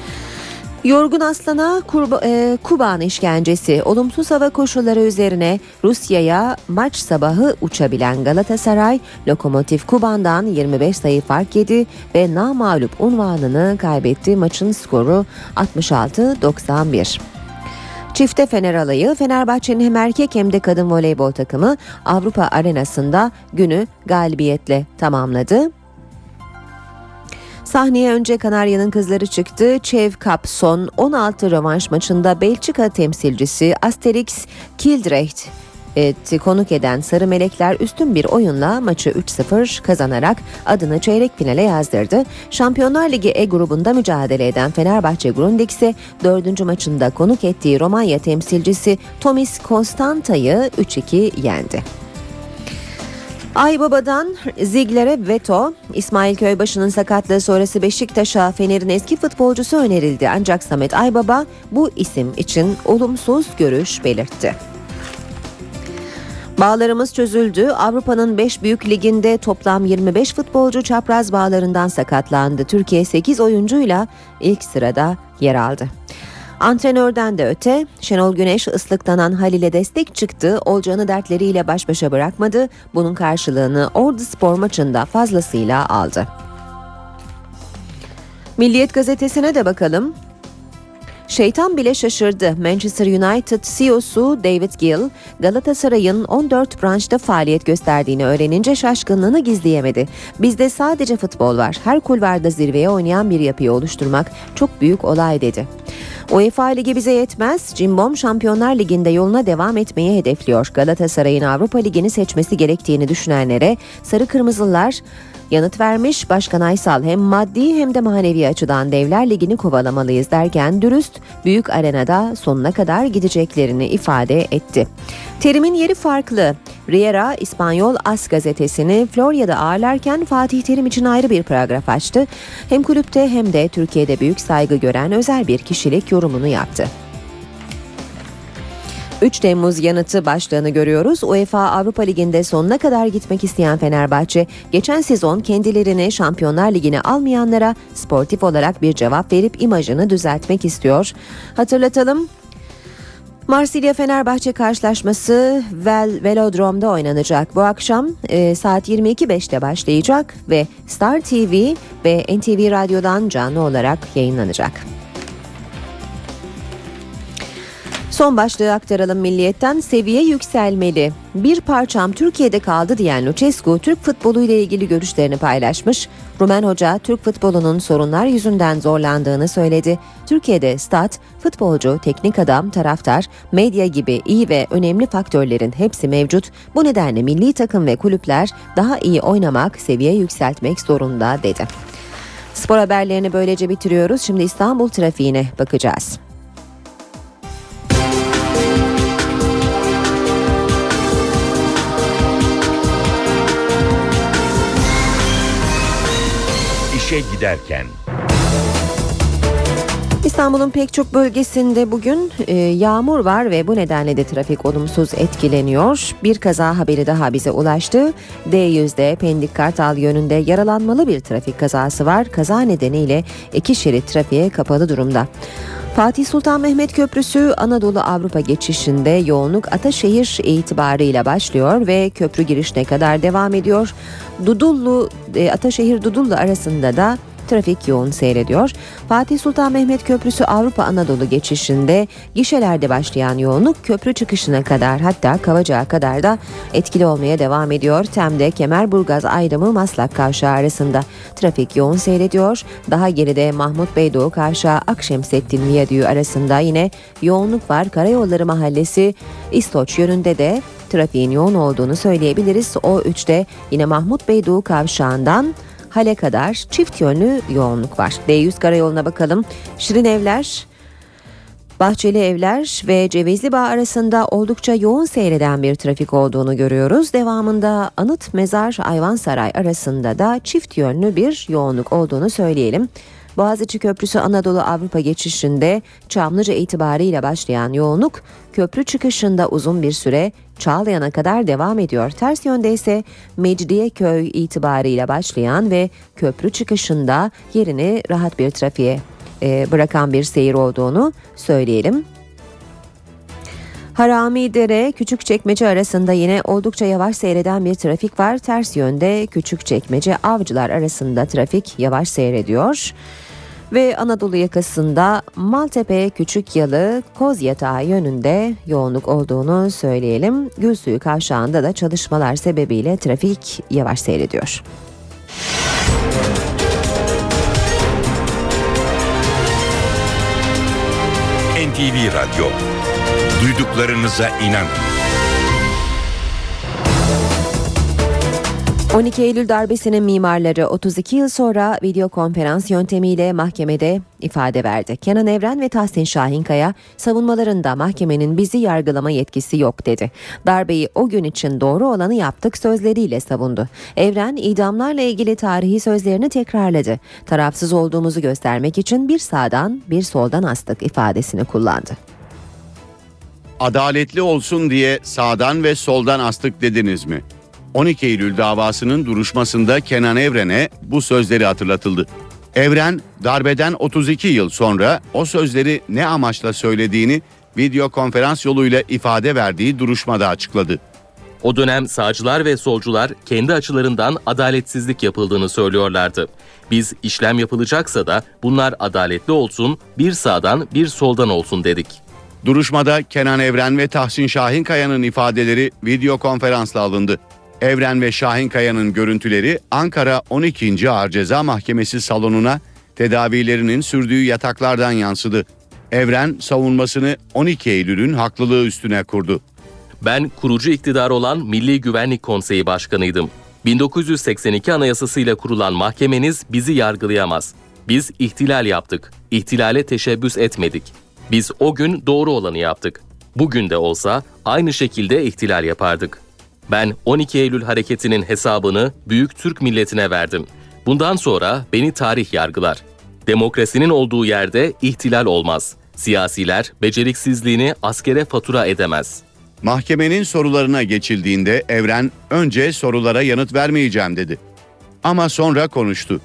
Yorgun Aslan'a kurba, e, Kuban işkencesi, olumsuz hava koşulları üzerine Rusya'ya maç sabahı uçabilen Galatasaray, Lokomotiv Kuban'dan 25 sayı fark yedi ve namağlup unvanını kaybetti. Maçın skoru 66-91. Çifte Fener alayı Fenerbahçe'nin hem erkek hem de kadın voleybol takımı Avrupa arenasında günü galibiyetle tamamladı. Sahneye önce Kanarya'nın kızları çıktı. Çev Cup son 16 rövanş maçında Belçika temsilcisi Asterix Kildrecht etti. Konuk eden Sarı Melekler üstün bir oyunla maçı 3-0 kazanarak adını çeyrek finale yazdırdı. Şampiyonlar Ligi E grubunda mücadele eden Fenerbahçe Grundig ise dördüncü maçında konuk ettiği Romanya temsilcisi Tomis Konstanta'yı 3-2 yendi. Aybaba'dan Zigler'e veto, İsmail Köybaşı'nın sakatlığı sonrası Beşiktaş'a Fener'in eski futbolcusu önerildi. Ancak Samet Aybaba bu isim için olumsuz görüş belirtti. Bağlarımız çözüldü. Avrupa'nın 5 büyük liginde toplam 25 futbolcu çapraz bağlarından sakatlandı. Türkiye 8 oyuncuyla ilk sırada yer aldı. Antrenörden de öte Şenol Güneş ıslıklanan Halil'e destek çıktı. Olcan'ı dertleriyle baş başa bırakmadı. Bunun karşılığını Ordu Spor maçında fazlasıyla aldı. Milliyet gazetesine de bakalım. Şeytan bile şaşırdı. Manchester United CEO'su David Gill, Galatasaray'ın 14 branşta faaliyet gösterdiğini öğrenince şaşkınlığını gizleyemedi. Bizde sadece futbol var. Her kulvarda zirveye oynayan bir yapıyı oluşturmak çok büyük olay dedi. UEFA Ligi bize yetmez. Cimbom Şampiyonlar Ligi'nde yoluna devam etmeyi hedefliyor. Galatasaray'ın Avrupa Ligi'ni seçmesi gerektiğini düşünenlere Sarı Kırmızılar yanıt vermiş. Başkan Aysal hem maddi hem de manevi açıdan Devler Ligi'ni kovalamalıyız derken dürüst büyük arenada sonuna kadar gideceklerini ifade etti. Terimin yeri farklı. Riera İspanyol As gazetesini Florya'da ağırlarken Fatih Terim için ayrı bir paragraf açtı. Hem kulüpte hem de Türkiye'de büyük saygı gören özel bir kişilik yorumunu yaptı. 3 Temmuz yanıtı başlığını görüyoruz. UEFA Avrupa Ligi'nde sonuna kadar gitmek isteyen Fenerbahçe, geçen sezon kendilerini Şampiyonlar Ligi'ne almayanlara sportif olarak bir cevap verip imajını düzeltmek istiyor. Hatırlatalım Marsilya Fenerbahçe karşılaşması Vel Velodrom'da oynanacak. Bu akşam e, saat 22.05'te başlayacak ve Star TV ve NTV Radyo'dan canlı olarak yayınlanacak. Son başlığı aktaralım milliyetten seviye yükselmeli. Bir parçam Türkiye'de kaldı diyen Lucescu Türk futbolu ile ilgili görüşlerini paylaşmış. Rumen Hoca Türk futbolunun sorunlar yüzünden zorlandığını söyledi. Türkiye'de stat, futbolcu, teknik adam, taraftar, medya gibi iyi ve önemli faktörlerin hepsi mevcut. Bu nedenle milli takım ve kulüpler daha iyi oynamak, seviye yükseltmek zorunda dedi. Spor haberlerini böylece bitiriyoruz. Şimdi İstanbul trafiğine bakacağız. İşe giderken. İstanbul'un pek çok bölgesinde bugün e, yağmur var ve bu nedenle de trafik olumsuz etkileniyor. Bir kaza haberi daha bize ulaştı. D100'de Pendik Kartal yönünde yaralanmalı bir trafik kazası var. Kaza nedeniyle iki şerit trafiğe kapalı durumda. Fatih Sultan Mehmet Köprüsü Anadolu Avrupa geçişinde yoğunluk Ataşehir itibarıyla başlıyor ve köprü girişine kadar devam ediyor. Dudullu e, Ataşehir Dudullu arasında da trafik yoğun seyrediyor. Fatih Sultan Mehmet Köprüsü Avrupa Anadolu geçişinde gişelerde başlayan yoğunluk köprü çıkışına kadar hatta Kavacık'a kadar da etkili olmaya devam ediyor. Tem'de Kemerburgaz Aydamı Maslak Kavşağı arasında trafik yoğun seyrediyor. Daha geride Mahmut Beydoğu Kavşağı Akşemsettin Viyadüğü arasında yine yoğunluk var. Karayolları Mahallesi İstoç yönünde de trafiğin yoğun olduğunu söyleyebiliriz. O 3'te yine Mahmut Beydoğu Kavşağı'ndan Hale kadar çift yönlü yoğunluk var. D100 karayoluna bakalım. Şirin Evler, Bahçeli Evler ve Cevizli Bağ arasında oldukça yoğun seyreden bir trafik olduğunu görüyoruz. Devamında Anıt Mezar Ayvansaray arasında da çift yönlü bir yoğunluk olduğunu söyleyelim. Boğaziçi Köprüsü Anadolu Avrupa geçişinde Çamlıca itibariyle başlayan yoğunluk köprü çıkışında uzun bir süre Çağlayan'a kadar devam ediyor. Ters yönde ise Mecidiyeköy itibariyle başlayan ve köprü çıkışında yerini rahat bir trafiğe e, bırakan bir seyir olduğunu söyleyelim. Haramidere Küçükçekmece arasında yine oldukça yavaş seyreden bir trafik var. Ters yönde Küçükçekmece Avcılar arasında trafik yavaş seyrediyor. Ve Anadolu yakasında Maltepe Küçük Yalı Kozyatağı yönünde yoğunluk olduğunu söyleyelim. Gülsuyu kavşağında da çalışmalar sebebiyle trafik yavaş seyrediyor. NTV Radyo. Duyduklarınıza inanın. 12 Eylül darbesinin mimarları 32 yıl sonra video konferans yöntemiyle mahkemede ifade verdi. Kenan Evren ve Tahsin Şahinkaya savunmalarında mahkemenin bizi yargılama yetkisi yok dedi. Darbeyi o gün için doğru olanı yaptık sözleriyle savundu. Evren idamlarla ilgili tarihi sözlerini tekrarladı. Tarafsız olduğumuzu göstermek için bir sağdan bir soldan astık ifadesini kullandı. Adaletli olsun diye sağdan ve soldan astık dediniz mi? 12 Eylül davasının duruşmasında Kenan Evren'e bu sözleri hatırlatıldı. Evren darbeden 32 yıl sonra o sözleri ne amaçla söylediğini video konferans yoluyla ifade verdiği duruşmada açıkladı. O dönem sağcılar ve solcular kendi açılarından adaletsizlik yapıldığını söylüyorlardı. Biz işlem yapılacaksa da bunlar adaletli olsun, bir sağdan bir soldan olsun dedik. Duruşmada Kenan Evren ve Tahsin Şahinkaya'nın ifadeleri video konferansla alındı. Evren ve Şahinkaya'nın görüntüleri Ankara 12. Ağır Ceza Mahkemesi salonuna tedavilerinin sürdüğü yataklardan yansıdı. Evren savunmasını 12 Eylül'ün haklılığı üstüne kurdu. Ben kurucu iktidar olan Milli Güvenlik Konseyi Başkanıydım. 1982 Anayasasıyla kurulan mahkemeniz bizi yargılayamaz. Biz ihtilal yaptık. İhtilale teşebbüs etmedik. Biz o gün doğru olanı yaptık. Bugün de olsa aynı şekilde ihtilal yapardık. Ben 12 Eylül hareketinin hesabını büyük Türk milletine verdim. Bundan sonra beni tarih yargılar. Demokrasinin olduğu yerde ihtilal olmaz. Siyasiler beceriksizliğini askere fatura edemez. Mahkemenin sorularına geçildiğinde Evren önce sorulara yanıt vermeyeceğim dedi. Ama sonra konuştu.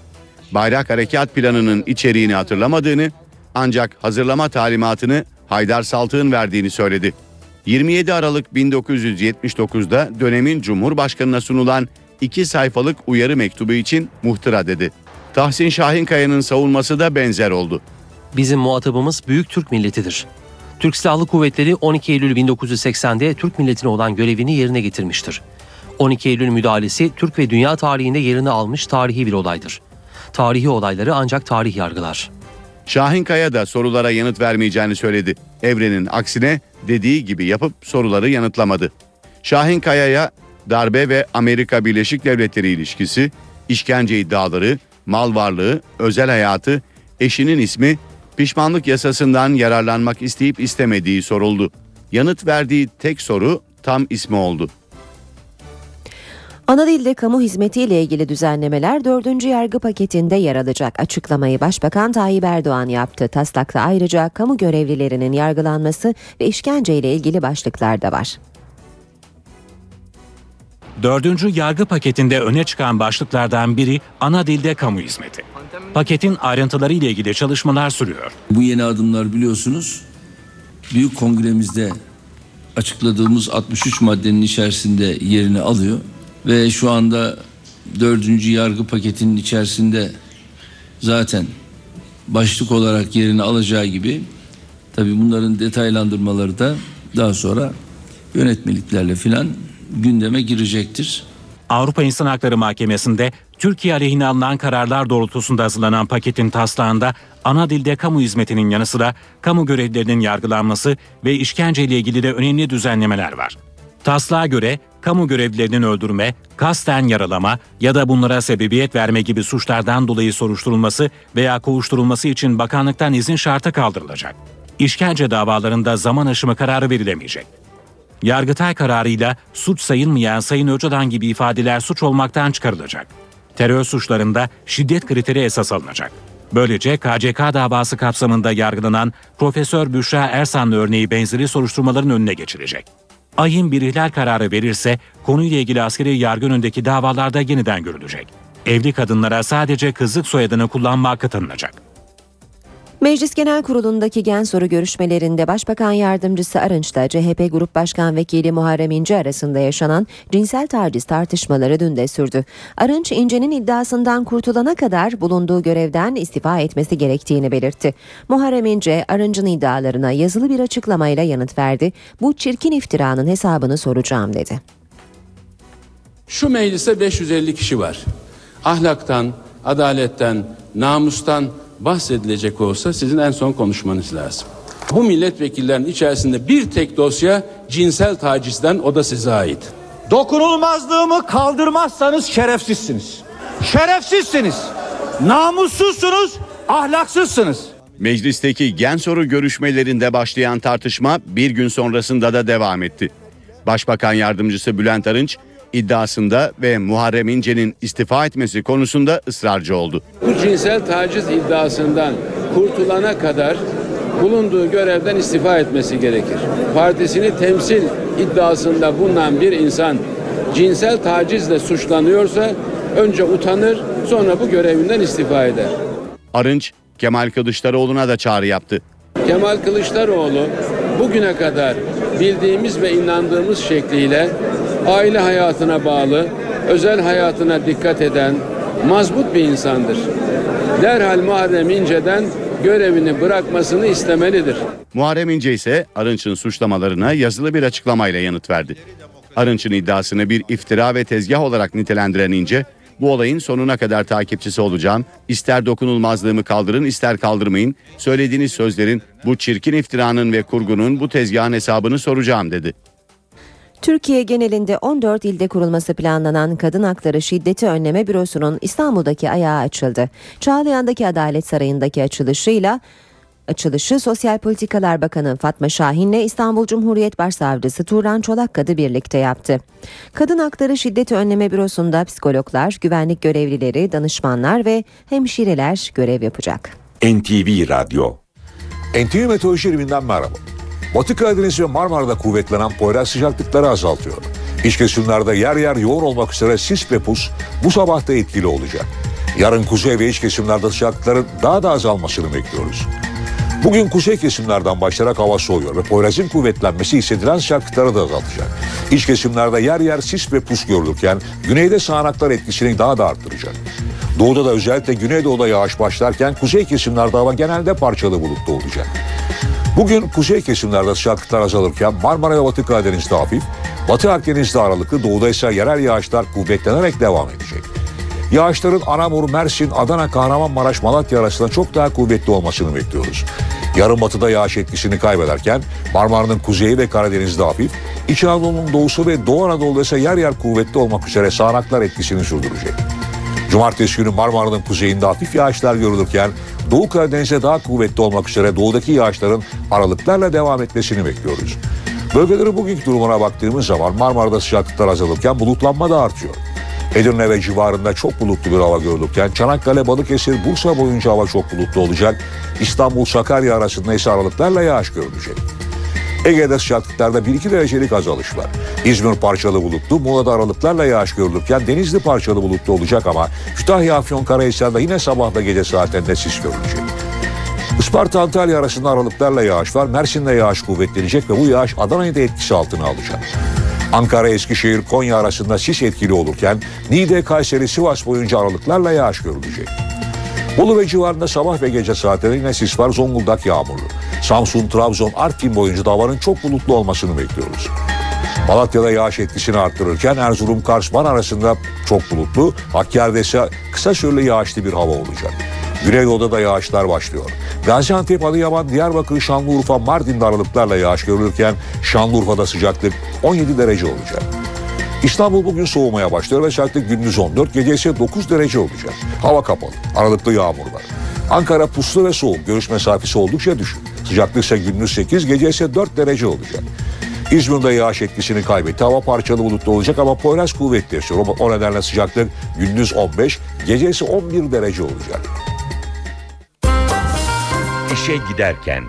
Bayrak Harekat Planı'nın içeriğini hatırlamadığını ancak hazırlama talimatını Haydar Saltık'ın verdiğini söyledi. 27 Aralık 1979'da dönemin Cumhurbaşkanına sunulan iki sayfalık uyarı mektubu için muhtıra dedi. Tahsin Şahinkaya'nın savunması da benzer oldu. Bizim muhatabımız büyük Türk milletidir. Türk Silahlı Kuvvetleri 12 Eylül 1980'de Türk milletine olan görevini yerine getirmiştir. 12 Eylül müdahalesi Türk ve dünya tarihinde yerini almış tarihi bir olaydır. Tarihi olayları ancak tarih yargılar. Şahinkaya da sorulara yanıt vermeyeceğini söyledi. Evrenin aksine dediği gibi yapıp soruları yanıtlamadı. Şahinkaya'ya darbe ve Amerika Birleşik Devletleri ilişkisi, işkence iddiaları, mal varlığı, özel hayatı, eşinin ismi, pişmanlık yasasından yararlanmak isteyip istemediği soruldu. Yanıt verdiği tek soru tam ismi oldu. Ana dilde kamu hizmetiyle ilgili düzenlemeler 4. yargı paketinde yer alacak. Açıklamayı Başbakan Tayyip Erdoğan yaptı. Taslakta ayrıca kamu görevlilerinin yargılanması ve işkenceyle ilgili başlıklar da var. Dördüncü yargı paketinde öne çıkan başlıklardan biri ana dilde kamu hizmeti. Paketin ayrıntıları ile ilgili çalışmalar sürüyor. Bu yeni adımlar biliyorsunuz büyük kongremizde açıkladığımız 63 maddenin içerisinde yerini alıyor ve şu anda dördüncü yargı paketinin içerisinde zaten başlık olarak yerini alacağı gibi tabii bunların detaylandırmaları da daha sonra yönetmeliklerle filan gündeme girecektir. Avrupa İnsan Hakları Mahkemesi'nde Türkiye aleyhine alınan kararlar doğrultusunda hazırlanan paketin taslağında ana dilde kamu hizmetinin yanı sıra kamu görevlilerinin yargılanması ve işkenceyle ilgili de önemli düzenlemeler var. Taslağa göre kamu görevlilerinin öldürme, kasten yaralama ya da bunlara sebebiyet verme gibi suçlardan dolayı soruşturulması veya kovuşturulması için bakanlıktan izin şartı kaldırılacak. İşkence davalarında zaman aşımı kararı verilemeyecek. Yargıtay kararıyla suç sayılmayan Sayın Öcalan gibi ifadeler suç olmaktan çıkarılacak. Terör suçlarında şiddet kriteri esas alınacak. Böylece KCK davası kapsamında yargılanan Profesör Büşra Ersanlı örneği benzeri soruşturmaların önüne geçilecek. Ayın bir ihlal kararı verirse konuyla ilgili askeri yargı önündeki davalarda yeniden görülecek. Evli kadınlara sadece kızlık soyadını kullanma hakkı tanınacak. Meclis Genel Kurulu'ndaki gen soru görüşmelerinde Başbakan Yardımcısı Arınç'la CHP Grup Başkan Vekili Muharrem İnce arasında yaşanan cinsel taciz tartışmaları dün de sürdü. Arınç İnce'nin iddiasından kurtulana kadar bulunduğu görevden istifa etmesi gerektiğini belirtti. Muharrem İnce Arınç'ın iddialarına yazılı bir açıklamayla yanıt verdi. Bu çirkin iftiranın hesabını soracağım dedi. Şu mecliste 550 kişi var. Ahlaktan, adaletten, namustan bahsedilecek olsa sizin en son konuşmanız lazım. Bu milletvekillerinin içerisinde bir tek dosya cinsel tacizden o da size ait. Dokunulmazlığımı kaldırmazsanız şerefsizsiniz. Şerefsizsiniz. Namussuzsunuz, ahlaksızsınız. Meclisteki gen soru görüşmelerinde başlayan tartışma bir gün sonrasında da devam etti. Başbakan yardımcısı Bülent Arınç iddiasında ve Muharrem İnce'nin istifa etmesi konusunda ısrarcı oldu. Bu cinsel taciz iddiasından kurtulana kadar bulunduğu görevden istifa etmesi gerekir. Partisini temsil iddiasında bulunan bir insan cinsel tacizle suçlanıyorsa önce utanır sonra bu görevinden istifa eder. Arınç Kemal Kılıçdaroğlu'na da çağrı yaptı. Kemal Kılıçdaroğlu bugüne kadar bildiğimiz ve inandığımız şekliyle aile hayatına bağlı, özel hayatına dikkat eden mazbut bir insandır. Derhal Muharrem İnce'den görevini bırakmasını istemelidir. Muharrem İnce ise Arınç'ın suçlamalarına yazılı bir açıklamayla yanıt verdi. Arınç'ın iddiasını bir iftira ve tezgah olarak nitelendiren İnce, bu olayın sonuna kadar takipçisi olacağım. İster dokunulmazlığımı kaldırın ister kaldırmayın. Söylediğiniz sözlerin bu çirkin iftiranın ve kurgunun bu tezgahın hesabını soracağım dedi. Türkiye genelinde 14 ilde kurulması planlanan Kadın Hakları Şiddeti Önleme Bürosu'nun İstanbul'daki ayağı açıldı. Çağlayan'daki Adalet Sarayı'ndaki açılışıyla Açılışı Sosyal Politikalar Bakanı Fatma Şahin'le İstanbul Cumhuriyet Başsavcısı Turan Çolakkadı birlikte yaptı. Kadın Hakları Şiddeti Önleme Bürosu'nda psikologlar, güvenlik görevlileri, danışmanlar ve hemşireler görev yapacak. NTV Radyo NTV Meteoroloji Biriminden merhaba. Batı Karadeniz ve Marmara'da kuvvetlenen Poyraz sıcaklıkları azaltıyor. İç kesimlerde yer yer yoğun olmak üzere sis ve pus bu sabah da etkili olacak. Yarın kuzey ve iç kesimlerde sıcaklıkların daha da azalmasını bekliyoruz. Bugün kuzey kesimlerden başlayarak hava soğuyor ve Poyraz'ın kuvvetlenmesi hissedilen sıcaklıkları da azaltacak. İç kesimlerde yer yer sis ve pus görülürken güneyde sağanaklar etkisini daha da arttıracak. Doğuda da özellikle güneydoğuda yağış başlarken kuzey kesimlerde hava genelde parçalı bulutlu olacak. Bugün kuzey kesimlerde sıcaklıklar azalırken Marmara ve Batı Karadeniz'de hafif, Batı Akdeniz'de aralıklı, doğuda ise yerel yağışlar kuvvetlenerek devam edecek. Yağışların Anamur, Mersin, Adana, Kahramanmaraş, Malatya arasında çok daha kuvvetli olmasını bekliyoruz. Yarın batıda yağış etkisini kaybederken Marmara'nın kuzeyi ve Karadeniz'de hafif, İç Anadolu'nun doğusu ve Doğu Anadolu'da ise yer yer kuvvetli olmak üzere sağanaklar etkisini sürdürecek. Cumartesi günü Marmara'nın kuzeyinde hafif yağışlar görülürken Doğu Karadeniz'de daha kuvvetli olmak üzere doğudaki yağışların aralıklarla devam etmesini bekliyoruz. Bölgeleri bugünkü durumuna baktığımız zaman Marmara'da sıcaklıklar azalırken bulutlanma da artıyor. Edirne ve civarında çok bulutlu bir hava görülürken Çanakkale, Balıkesir, Bursa boyunca hava çok bulutlu olacak. İstanbul, Sakarya arasında ise aralıklarla yağış görülecek. Ege'de sıcaklıklarda 1-2 derecelik azalış var. İzmir parçalı bulutlu, Muğla'da aralıklarla yağış görülürken Denizli parçalı bulutlu olacak ama Kütahya, Afyon, Karahisar'da yine sabahla gece saatlerinde sis görülecek. Isparta Antalya arasında aralıklarla yağış var. Mersin'de yağış kuvvetlenecek ve bu yağış Adana'yı da etkisi altına alacak. Ankara, Eskişehir, Konya arasında sis etkili olurken Niğde, Kayseri, Sivas boyunca aralıklarla yağış görülecek. Bolu ve civarında sabah ve gece saatlerinde yine sis var Zonguldak yağmurlu. Samsun, Trabzon, Artvin boyunca da havanın çok bulutlu olmasını bekliyoruz. Malatya'da yağış etkisini arttırırken Erzurum, Kars, Van arasında çok bulutlu. Hakkari'de ise kısa süreli yağışlı bir hava olacak. Güneydoğu'da da yağışlar başlıyor. Gaziantep, Adıyaman, Diyarbakır, Şanlıurfa, Mardin'de aralıklarla yağış görülürken Şanlıurfa'da sıcaklık 17 derece olacak. İstanbul bugün soğumaya başlıyor ve sıcaklık gündüz 14, gece ise 9 derece olacak. Hava kapalı, aralıklı yağmur var. Ankara puslu ve soğuk, görüş mesafesi oldukça düşük. Sıcaklık ise gündüz 8, gece ise 4 derece olacak. İzmir'de yağış etkisini kaybetti. Hava parçalı bulutlu olacak ama Poyraz kuvvetli esiyor. O nedenle sıcaklık gündüz 15, gece ise 11 derece olacak. İşe giderken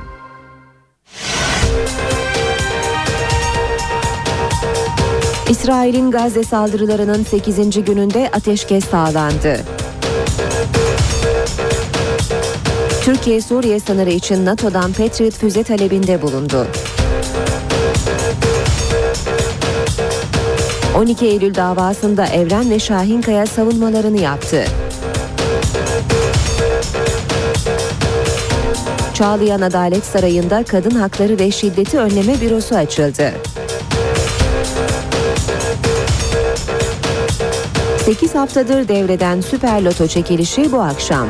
İsrail'in Gazze saldırılarının 8. gününde ateşkes sağlandı. Türkiye Suriye sınırı için NATO'dan Patriot füze talebinde bulundu. 12 Eylül davasında Evren ve Şahinkaya savunmalarını yaptı. Çağlayan Adalet Sarayı'nda Kadın Hakları ve Şiddeti Önleme Bürosu açıldı. 8 haftadır devreden Süper Loto çekilişi bu akşam.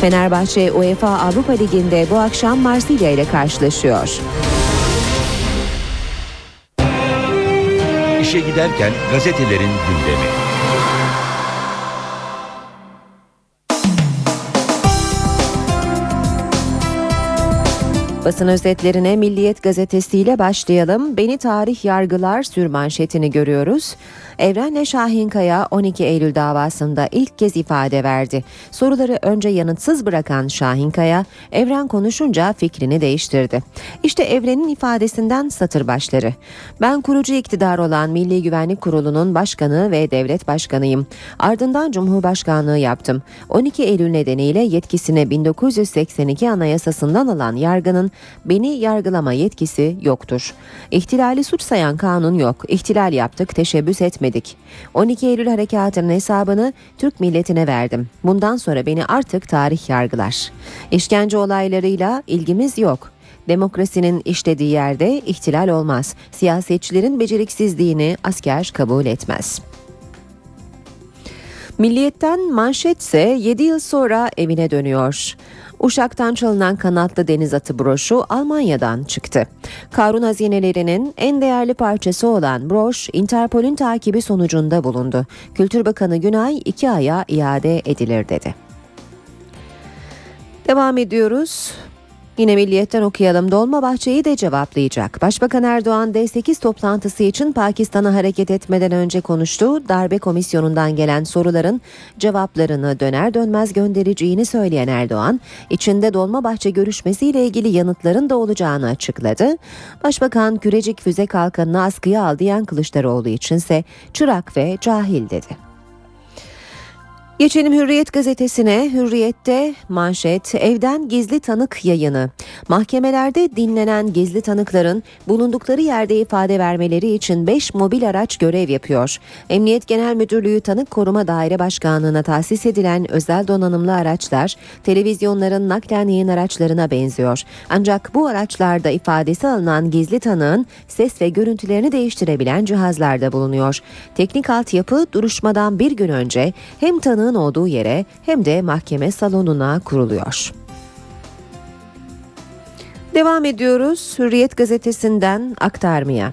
Fenerbahçe UEFA Avrupa Ligi'nde bu akşam Marsilya ile karşılaşıyor. İşe giderken gazetelerin gündemi. Basın özetlerine Milliyet gazetesiyle başlayalım. Beni tarih yargılar sürmanşetini görüyoruz. Evrenle Şahinkaya 12 Eylül davasında ilk kez ifade verdi. Soruları önce yanıtsız bırakan Şahinkaya, Evren konuşunca fikrini değiştirdi. İşte Evren'in ifadesinden satır başları. Ben kurucu iktidar olan Milli Güvenlik Kurulu'nun başkanı ve devlet başkanıyım. Ardından Cumhurbaşkanlığı yaptım. 12 Eylül nedeniyle yetkisini 1982 Anayasasından alan yargının beni yargılama yetkisi yoktur. İhtilali suç sayan kanun yok. İhtilal yaptık, teşebbüs etmedik. 12 Eylül harekatının hesabını Türk milletine verdim. Bundan sonra beni artık tarih yargılar. İşkence olaylarıyla ilgimiz yok. Demokrasinin işlediği yerde ihtilal olmaz. Siyasetçilerin beceriksizliğini asker kabul etmez. Milliyetten manşetse 7 yıl sonra evine dönüyor. Uşak'tan çalınan kanatlı deniz atı broşu Almanya'dan çıktı. Karun hazinelerinin en değerli parçası olan broş Interpol'ün takibi sonucunda bulundu. Kültür Bakanı Günay iki aya iade edilir dedi. Devam ediyoruz. Yine Milliyet'ten okuyalım. Dolmabahçe'yi de cevaplayacak. Başbakan Erdoğan D8 toplantısı için Pakistan'a hareket etmeden önce konuştu. Darbe komisyonundan gelen soruların cevaplarını döner dönmez göndereceğini söyleyen Erdoğan, içinde Dolmabahçe görüşmesiyle ilgili yanıtların da olacağını açıkladı. Başbakan Kürecik füze kalkanını askıya al diyen Kılıçdaroğlu içinse çırak ve cahil dedi. Geçelim Hürriyet gazetesine. Hürriyet'te manşet evden gizli tanık yayını. Mahkemelerde dinlenen gizli tanıkların bulundukları yerde ifade vermeleri için 5 mobil araç görev yapıyor. Emniyet Genel Müdürlüğü Tanık Koruma Daire Başkanlığı'na tahsis edilen özel donanımlı araçlar televizyonların naklen yayın araçlarına benziyor. Ancak bu araçlarda ifadesi alınan gizli tanığın ses ve görüntülerini değiştirebilen cihazlar da bulunuyor. Teknik altyapı duruşmadan bir gün önce hem tanığın olduğu yere hem de mahkeme salonuna kuruluyor. Devam ediyoruz Hürriyet gazetesinden aktarmaya.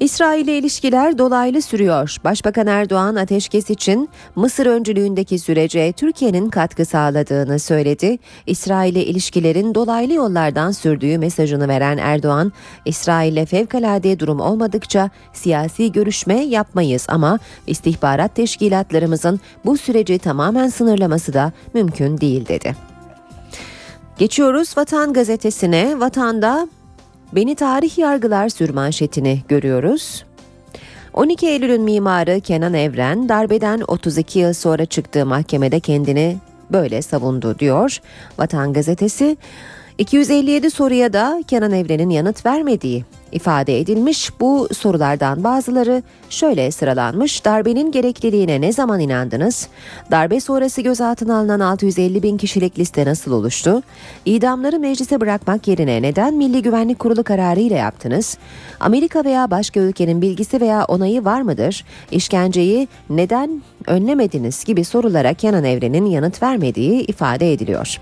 İsrail ile ilişkiler dolaylı sürüyor. Başbakan Erdoğan ateşkes için Mısır öncülüğündeki sürece Türkiye'nin katkı sağladığını söyledi. İsrail ile ilişkilerin dolaylı yollardan sürdüğü mesajını veren Erdoğan, İsrail ile fevkalade durum olmadıkça siyasi görüşme yapmayız ama istihbarat teşkilatlarımızın bu süreci tamamen sınırlaması da mümkün değil dedi. Geçiyoruz Vatan Gazetesi'ne. Vatanda Beni tarih yargılar sürmanşetini görüyoruz. 12 Eylül'ün mimarı Kenan Evren darbeden 32 yıl sonra çıktığı mahkemede kendini böyle savundu diyor. Vatan Gazetesi 257 soruya da Kenan Evren'in yanıt vermediği ifade edilmiş. Bu sorulardan bazıları şöyle sıralanmış. Darbenin gerekliliğine ne zaman inandınız? Darbe sonrası gözaltına alınan 650 bin kişilik liste nasıl oluştu? İdamları meclise bırakmak yerine neden Milli Güvenlik Kurulu kararı ile yaptınız? Amerika veya başka ülkenin bilgisi veya onayı var mıdır? İşkenceyi neden önlemediniz gibi sorulara Kenan Evren'in yanıt vermediği ifade ediliyor.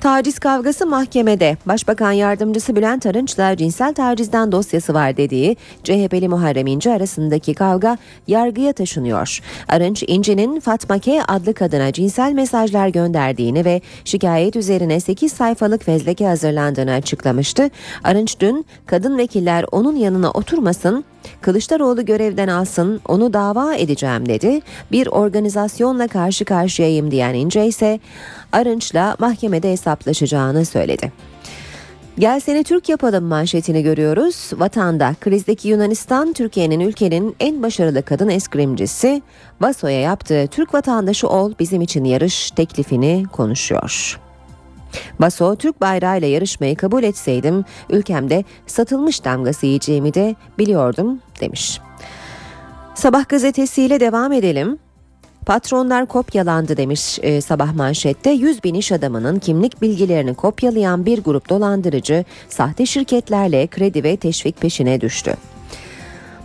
Taciz kavgası mahkemede. Başbakan Yardımcısı Bülent Arınç'la cinsel tacizden dosyası var dediği CHP'li Muharrem İnce arasındaki kavga yargıya taşınıyor. Arınç, İnce'nin Fatma K adlı kadına cinsel mesajlar gönderdiğini ve şikayet üzerine 8 sayfalık fezleke hazırlandığını açıklamıştı. Arınç dün kadın vekiller onun yanına oturmasın Kılıçdaroğlu görevden alsın, onu dava edeceğim dedi. Bir organizasyonla karşı karşıyayım diyen İnce ise Arınç'la mahkemede hesaplaşacağını söyledi. Gel seni Türk yapalım manşetini görüyoruz. Vatanda krizdeki Yunanistan Türkiye'nin ülkenin en başarılı kadın eskrimcisi Vaso'ya yaptığı Türk vatandaşı ol bizim için yarış teklifini konuşuyor. Vaso Türk bayrağıyla yarışmayı kabul etseydim ülkemde satılmış damgası yiyeceğimi de biliyordum demiş. Sabah gazetesiyle devam edelim. Patronlar kopyalandı demiş e, sabah manşette. 100 bin iş adamının kimlik bilgilerini kopyalayan bir grup dolandırıcı sahte şirketlerle kredi ve teşvik peşine düştü.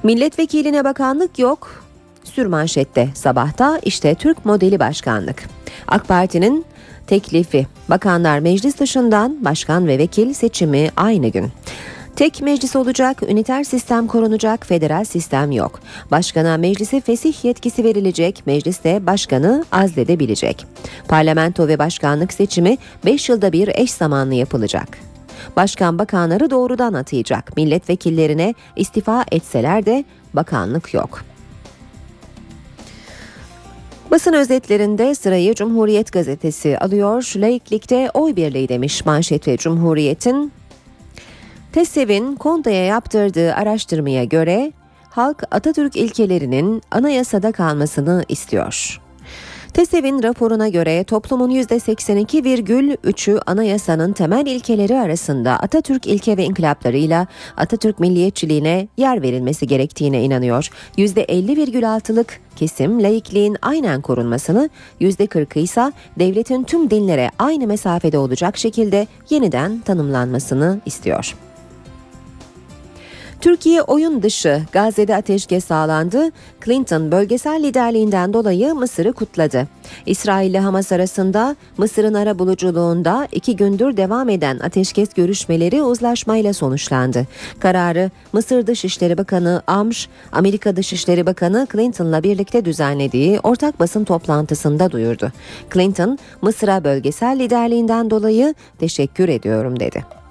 Milletvekiline bakanlık yok. Sürmanşette sabahta işte Türk modeli başkanlık. AK Parti'nin teklifi bakanlar meclis dışından başkan ve vekil seçimi aynı gün. Tek meclis olacak, üniter sistem korunacak, federal sistem yok. Başkana meclise fesih yetkisi verilecek, mecliste başkanı azledebilecek. Parlamento ve başkanlık seçimi 5 yılda bir eş zamanlı yapılacak. Başkan bakanları doğrudan atayacak. Milletvekillerine istifa etseler de bakanlık yok. Basın özetlerinde sırayı Cumhuriyet gazetesi alıyor. Laiklikte oy birliği demiş manşet Cumhuriyet'in TESEV'in Konda'ya yaptırdığı araştırmaya göre halk Atatürk ilkelerinin anayasada kalmasını istiyor. TESEV'in raporuna göre toplumun %82,3'ü anayasanın temel ilkeleri arasında Atatürk ilke ve inkılaplarıyla Atatürk milliyetçiliğine yer verilmesi gerektiğine inanıyor. %50,6'lık kesim laikliğin aynen korunmasını, %40'ı ise devletin tüm dinlere aynı mesafede olacak şekilde yeniden tanımlanmasını istiyor. Türkiye oyun dışı Gazze'de ateşkes sağlandı. Clinton bölgesel liderliğinden dolayı Mısır'ı kutladı. İsrail ile Hamas arasında Mısır'ın ara buluculuğunda iki gündür devam eden ateşkes görüşmeleri uzlaşmayla sonuçlandı. Kararı Mısır Dışişleri Bakanı Amr, Amerika Dışişleri Bakanı Clinton'la birlikte düzenlediği ortak basın toplantısında duyurdu. Clinton, Mısır'a bölgesel liderliğinden dolayı teşekkür ediyorum dedi.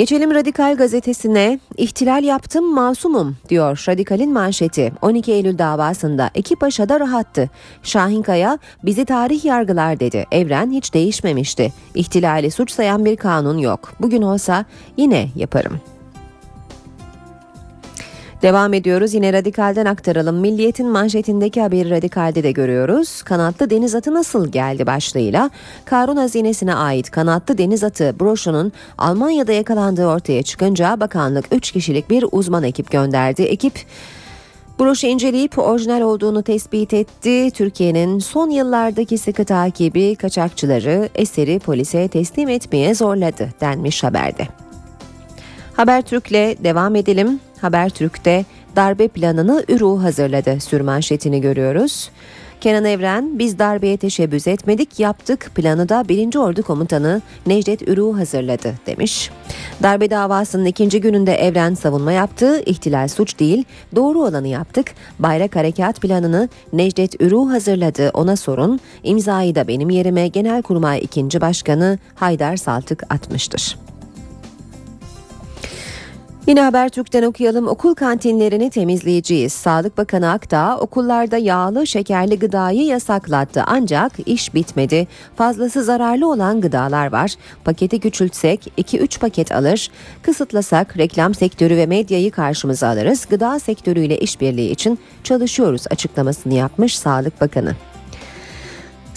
Geçelim Radikal gazetesine. İhtilal yaptım masumum diyor Radikal'in manşeti. 12 Eylül davasında iki paşa da rahattı. Şahin Kaya bizi tarih yargılar dedi. Evren hiç değişmemişti. İhtilali suç sayan bir kanun yok. Bugün olsa yine yaparım. Devam ediyoruz yine Radikal'den aktaralım. Milliyetin manşetindeki haberi Radikal'de de görüyoruz. Kanatlı deniz atı nasıl geldi başlığıyla Karun hazinesine ait kanatlı deniz atı broşunun Almanya'da yakalandığı ortaya çıkınca bakanlık 3 kişilik bir uzman ekip gönderdi. Ekip Broşu inceleyip orijinal olduğunu tespit etti. Türkiye'nin son yıllardaki sıkı takibi kaçakçıları eseri polise teslim etmeye zorladı denmiş haberde. Habertürk'le devam edelim. Habertürk'te darbe planını Ürü hazırladı sürmanşetini görüyoruz. Kenan Evren biz darbeye teşebbüs etmedik yaptık planı da 1. Ordu Komutanı Necdet Ürü hazırladı demiş. Darbe davasının ikinci gününde Evren savunma yaptı. İhtilal suç değil doğru olanı yaptık. Bayrak Harekat planını Necdet Ürü hazırladı ona sorun. İmzayı da benim yerime Genelkurmay 2. Başkanı Haydar Saltık atmıştır. Yine Habertürk'ten okuyalım. Okul kantinlerini temizleyeceğiz. Sağlık Bakanı Akdağ okullarda yağlı, şekerli gıdayı yasaklattı. Ancak iş bitmedi. Fazlası zararlı olan gıdalar var. Paketi küçültsek 2-3 paket alır. Kısıtlasak reklam sektörü ve medyayı karşımıza alırız. Gıda sektörüyle işbirliği için çalışıyoruz açıklamasını yapmış Sağlık Bakanı.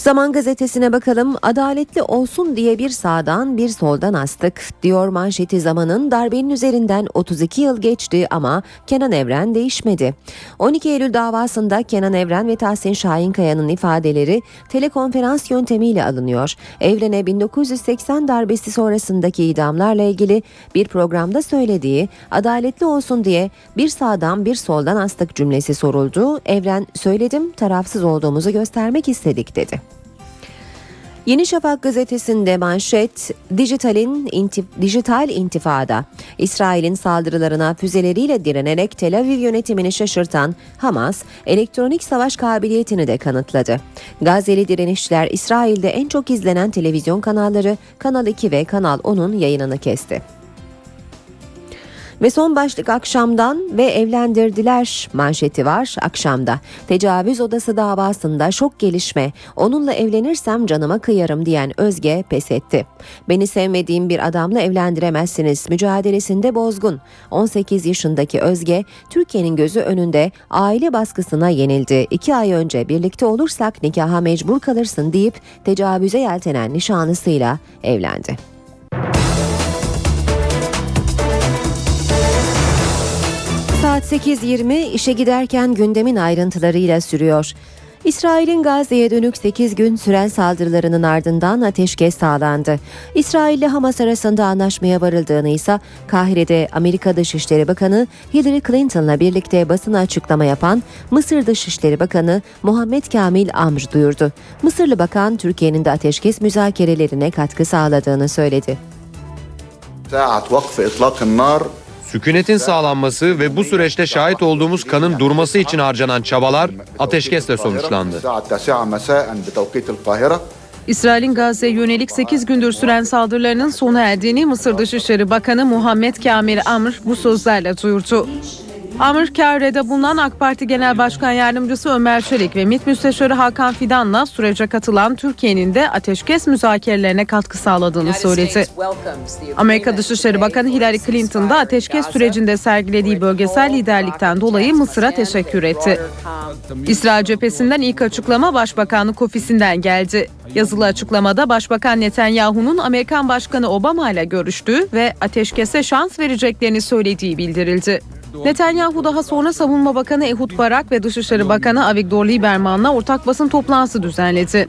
Zaman gazetesine bakalım. Adaletli olsun diye bir sağdan bir soldan astık diyor manşeti zamanın darbenin üzerinden 32 yıl geçti ama Kenan Evren değişmedi. 12 Eylül davasında Kenan Evren ve Tahsin Şahinkaya'nın ifadeleri telekonferans yöntemiyle alınıyor. Evren'e 1980 darbesi sonrasındaki idamlarla ilgili bir programda söylediği adaletli olsun diye bir sağdan bir soldan astık cümlesi soruldu. Evren söyledim tarafsız olduğumuzu göstermek istedik dedi. Yeni Şafak gazetesinde manşet dijitalin intif dijital intifada. İsrail'in saldırılarına füzeleriyle direnerek Tel Aviv yönetimini şaşırtan Hamas elektronik savaş kabiliyetini de kanıtladı. Gazeli direnişçiler İsrail'de en çok izlenen televizyon kanalları Kanal 2 ve Kanal 10'un yayınını kesti. Ve son başlık akşamdan ve evlendirdiler manşeti var akşamda. Tecavüz odası davasında şok gelişme. Onunla evlenirsem canıma kıyarım diyen Özge pes etti. Beni sevmediğim bir adamla evlendiremezsiniz. Mücadelesinde bozgun. 18 yaşındaki Özge Türkiye'nin gözü önünde aile baskısına yenildi. İki ay önce birlikte olursak nikaha mecbur kalırsın deyip tecavüze yeltenen nişanlısıyla evlendi. Saat 8.20 işe giderken gündemin ayrıntılarıyla sürüyor. İsrail'in Gazze'ye dönük 8 gün süren saldırılarının ardından ateşkes sağlandı. İsrail ile Hamas arasında anlaşmaya varıldığını ise Kahire'de Amerika Dışişleri Bakanı Hillary Clinton'la birlikte basına açıklama yapan Mısır Dışişleri Bakanı Muhammed Kamil Amr duyurdu. Mısırlı bakan Türkiye'nin de ateşkes müzakerelerine katkı sağladığını söyledi. Sükunetin sağlanması ve bu süreçte şahit olduğumuz kanın durması için harcanan çabalar ateşkesle sonuçlandı. İsrail'in Gazze'ye yönelik 8 gündür süren saldırılarının sona erdiğini Mısır Dışişleri Bakanı Muhammed Kamil Amr bu sözlerle duyurdu. Amr Kahire'de bulunan AK Parti Genel Başkan Yardımcısı Ömer Çelik ve MİT Müsteşarı Hakan Fidan'la sürece katılan Türkiye'nin de ateşkes müzakerelerine katkı sağladığını söyledi. Amerika Dışişleri Bakanı Hillary Clinton da ateşkes sürecinde sergilediği bölgesel liderlikten dolayı Mısır'a teşekkür etti. İsrail cephesinden ilk açıklama Başbakanlık ofisinden geldi. Yazılı açıklamada Başbakan Netanyahu'nun Amerikan Başkanı Obama ile görüştüğü ve ateşkese şans vereceklerini söylediği bildirildi. Netanyahu daha sonra Savunma Bakanı Ehud Barak ve Dışişleri Bakanı Avigdor Lieberman'la ortak basın toplantısı düzenledi.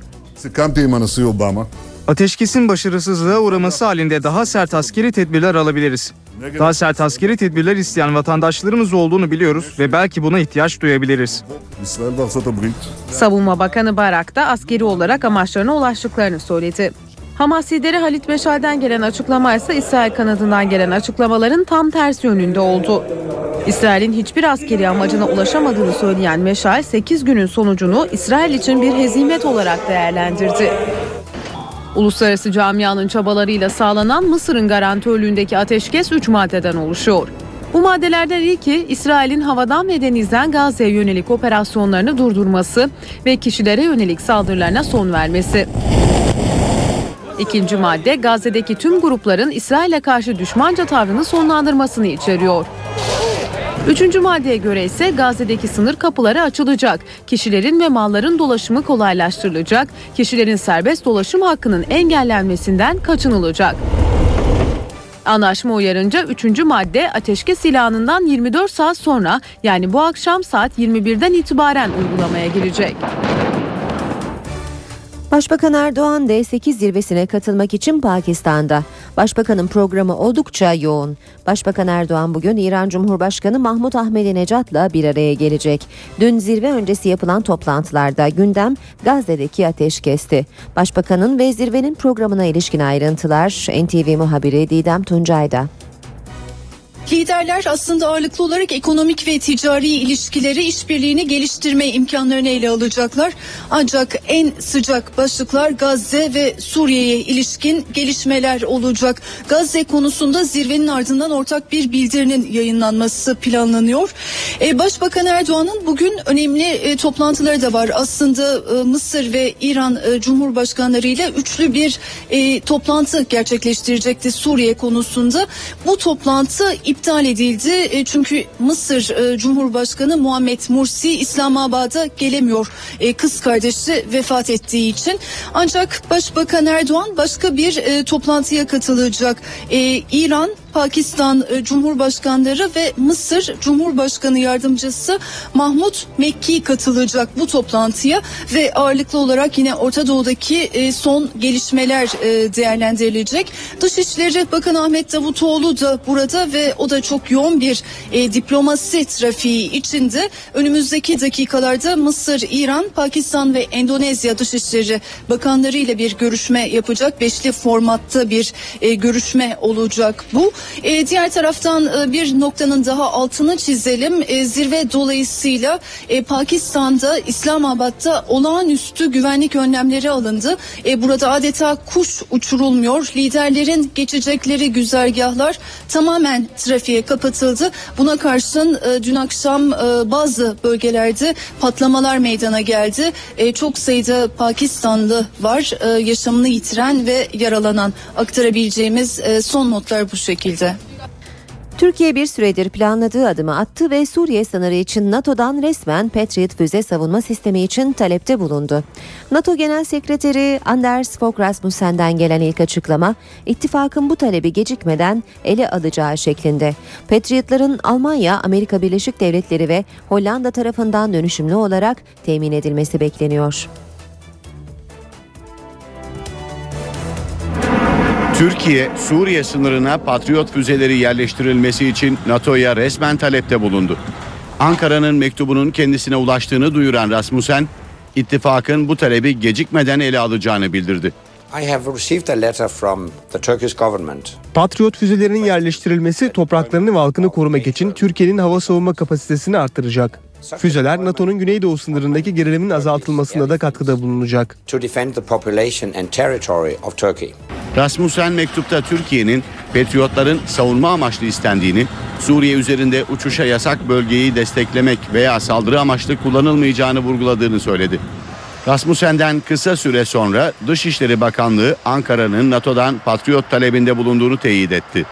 Ateşkesin başarısızlığa uğraması halinde daha sert askeri tedbirler alabiliriz. Daha sert askeri tedbirler isteyen vatandaşlarımız olduğunu biliyoruz ve belki buna ihtiyaç duyabiliriz. Savunma Bakanı Barak da askeri olarak amaçlarına ulaştıklarını söyledi. Hamas lideri Halit Meşal'den gelen açıklama ise İsrail kanadından gelen açıklamaların tam tersi yönünde oldu. İsrail'in hiçbir askeri amacına ulaşamadığını söyleyen Meşal 8 günün sonucunu İsrail için bir hezimet olarak değerlendirdi. Uluslararası camianın çabalarıyla sağlanan Mısır'ın garantörlüğündeki ateşkes 3 maddeden oluşuyor. Bu maddelerden ilki İsrail'in havadan ve denizden Gazze'ye yönelik operasyonlarını durdurması ve kişilere yönelik saldırılarına son vermesi. İkinci madde Gazze'deki tüm grupların İsrail'e karşı düşmanca tavrını sonlandırmasını içeriyor. Üçüncü maddeye göre ise Gazze'deki sınır kapıları açılacak. Kişilerin ve malların dolaşımı kolaylaştırılacak. Kişilerin serbest dolaşım hakkının engellenmesinden kaçınılacak. Anlaşma uyarınca 3. madde ateşkes ilanından 24 saat sonra yani bu akşam saat 21'den itibaren uygulamaya girecek. Başbakan Erdoğan D8 zirvesine katılmak için Pakistan'da. Başbakanın programı oldukça yoğun. Başbakan Erdoğan bugün İran Cumhurbaşkanı Mahmut Ahmadinejad'la bir araya gelecek. Dün zirve öncesi yapılan toplantılarda gündem Gazze'deki ateşkesti. Başbakanın ve zirvenin programına ilişkin ayrıntılar NTV muhabiri Didem Tuncay'da. Liderler aslında ağırlıklı olarak ekonomik ve ticari ilişkileri işbirliğini geliştirme imkanlarını ele alacaklar. Ancak en sıcak başlıklar Gazze ve Suriye'ye ilişkin gelişmeler olacak. Gazze konusunda zirvenin ardından ortak bir bildirinin yayınlanması planlanıyor. Ee, Başbakan Erdoğan'ın bugün önemli e, toplantıları da var. Aslında e, Mısır ve İran e, Cumhurbaşkanları ile üçlü bir e, toplantı gerçekleştirecekti Suriye konusunda. Bu toplantı iptal edildi. E, çünkü Mısır e, Cumhurbaşkanı Muhammed Mursi İslamabad'a gelemiyor. E, kız kardeşi vefat ettiği için. Ancak Başbakan Erdoğan başka bir toplantıya katılacak. İran Pakistan e, Cumhurbaşkanları ve Mısır Cumhurbaşkanı Yardımcısı Mahmut Mekki katılacak bu toplantıya ve ağırlıklı olarak yine Orta Doğu'daki e, son gelişmeler e, değerlendirilecek. Dışişleri Bakanı Ahmet Davutoğlu da burada ve o da çok yoğun bir diplomasi trafiği içinde. Önümüzdeki dakikalarda Mısır, İran, Pakistan ve Endonezya Dışişleri Bakanları ile bir görüşme yapacak. Beşli formatta bir görüşme olacak bu. E, diğer taraftan e, bir noktanın daha altını çizelim. E, zirve dolayısıyla e, Pakistan'da İslamabad'da olağanüstü güvenlik önlemleri alındı. E, burada adeta kuş uçurulmuyor. Liderlerin geçecekleri güzergahlar tamamen trafiğe kapatıldı. Buna karşın e, dün akşam e, bazı bölgelerde patlamalar meydana geldi. E, çok sayıda Pakistanlı var e, yaşamını yitiren ve yaralanan. Aktarabileceğimiz e, son notlar bu şekilde. Türkiye bir süredir planladığı adımı attı ve Suriye sınırı için NATO'dan resmen Patriot füze savunma sistemi için talepte bulundu. NATO Genel Sekreteri Anders Fogh Rasmussen'den gelen ilk açıklama, ittifakın bu talebi gecikmeden ele alacağı şeklinde. Patriotların Almanya, Amerika Birleşik Devletleri ve Hollanda tarafından dönüşümlü olarak temin edilmesi bekleniyor. Türkiye, Suriye sınırına Patriot füzeleri yerleştirilmesi için NATO'ya resmen talepte bulundu. Ankara'nın mektubunun kendisine ulaştığını duyuran Rasmussen, ittifakın bu talebi gecikmeden ele alacağını bildirdi. I have received a letter from the Turkish government Patriot füzelerinin yerleştirilmesi topraklarını ve halkını korumak için Türkiye'nin hava savunma kapasitesini artıracak. Füzeler NATO'nun güneydoğu sınırındaki gerilimin azaltılmasında da katkıda bulunacak. Rasmussen mektupta Türkiye'nin Patriotların savunma amaçlı istendiğini, Suriye üzerinde uçuşa yasak bölgeyi desteklemek veya saldırı amaçlı kullanılmayacağını vurguladığını söyledi. Rasmussen'den kısa süre sonra Dışişleri Bakanlığı Ankara'nın NATO'dan Patriot talebinde bulunduğunu teyit etti.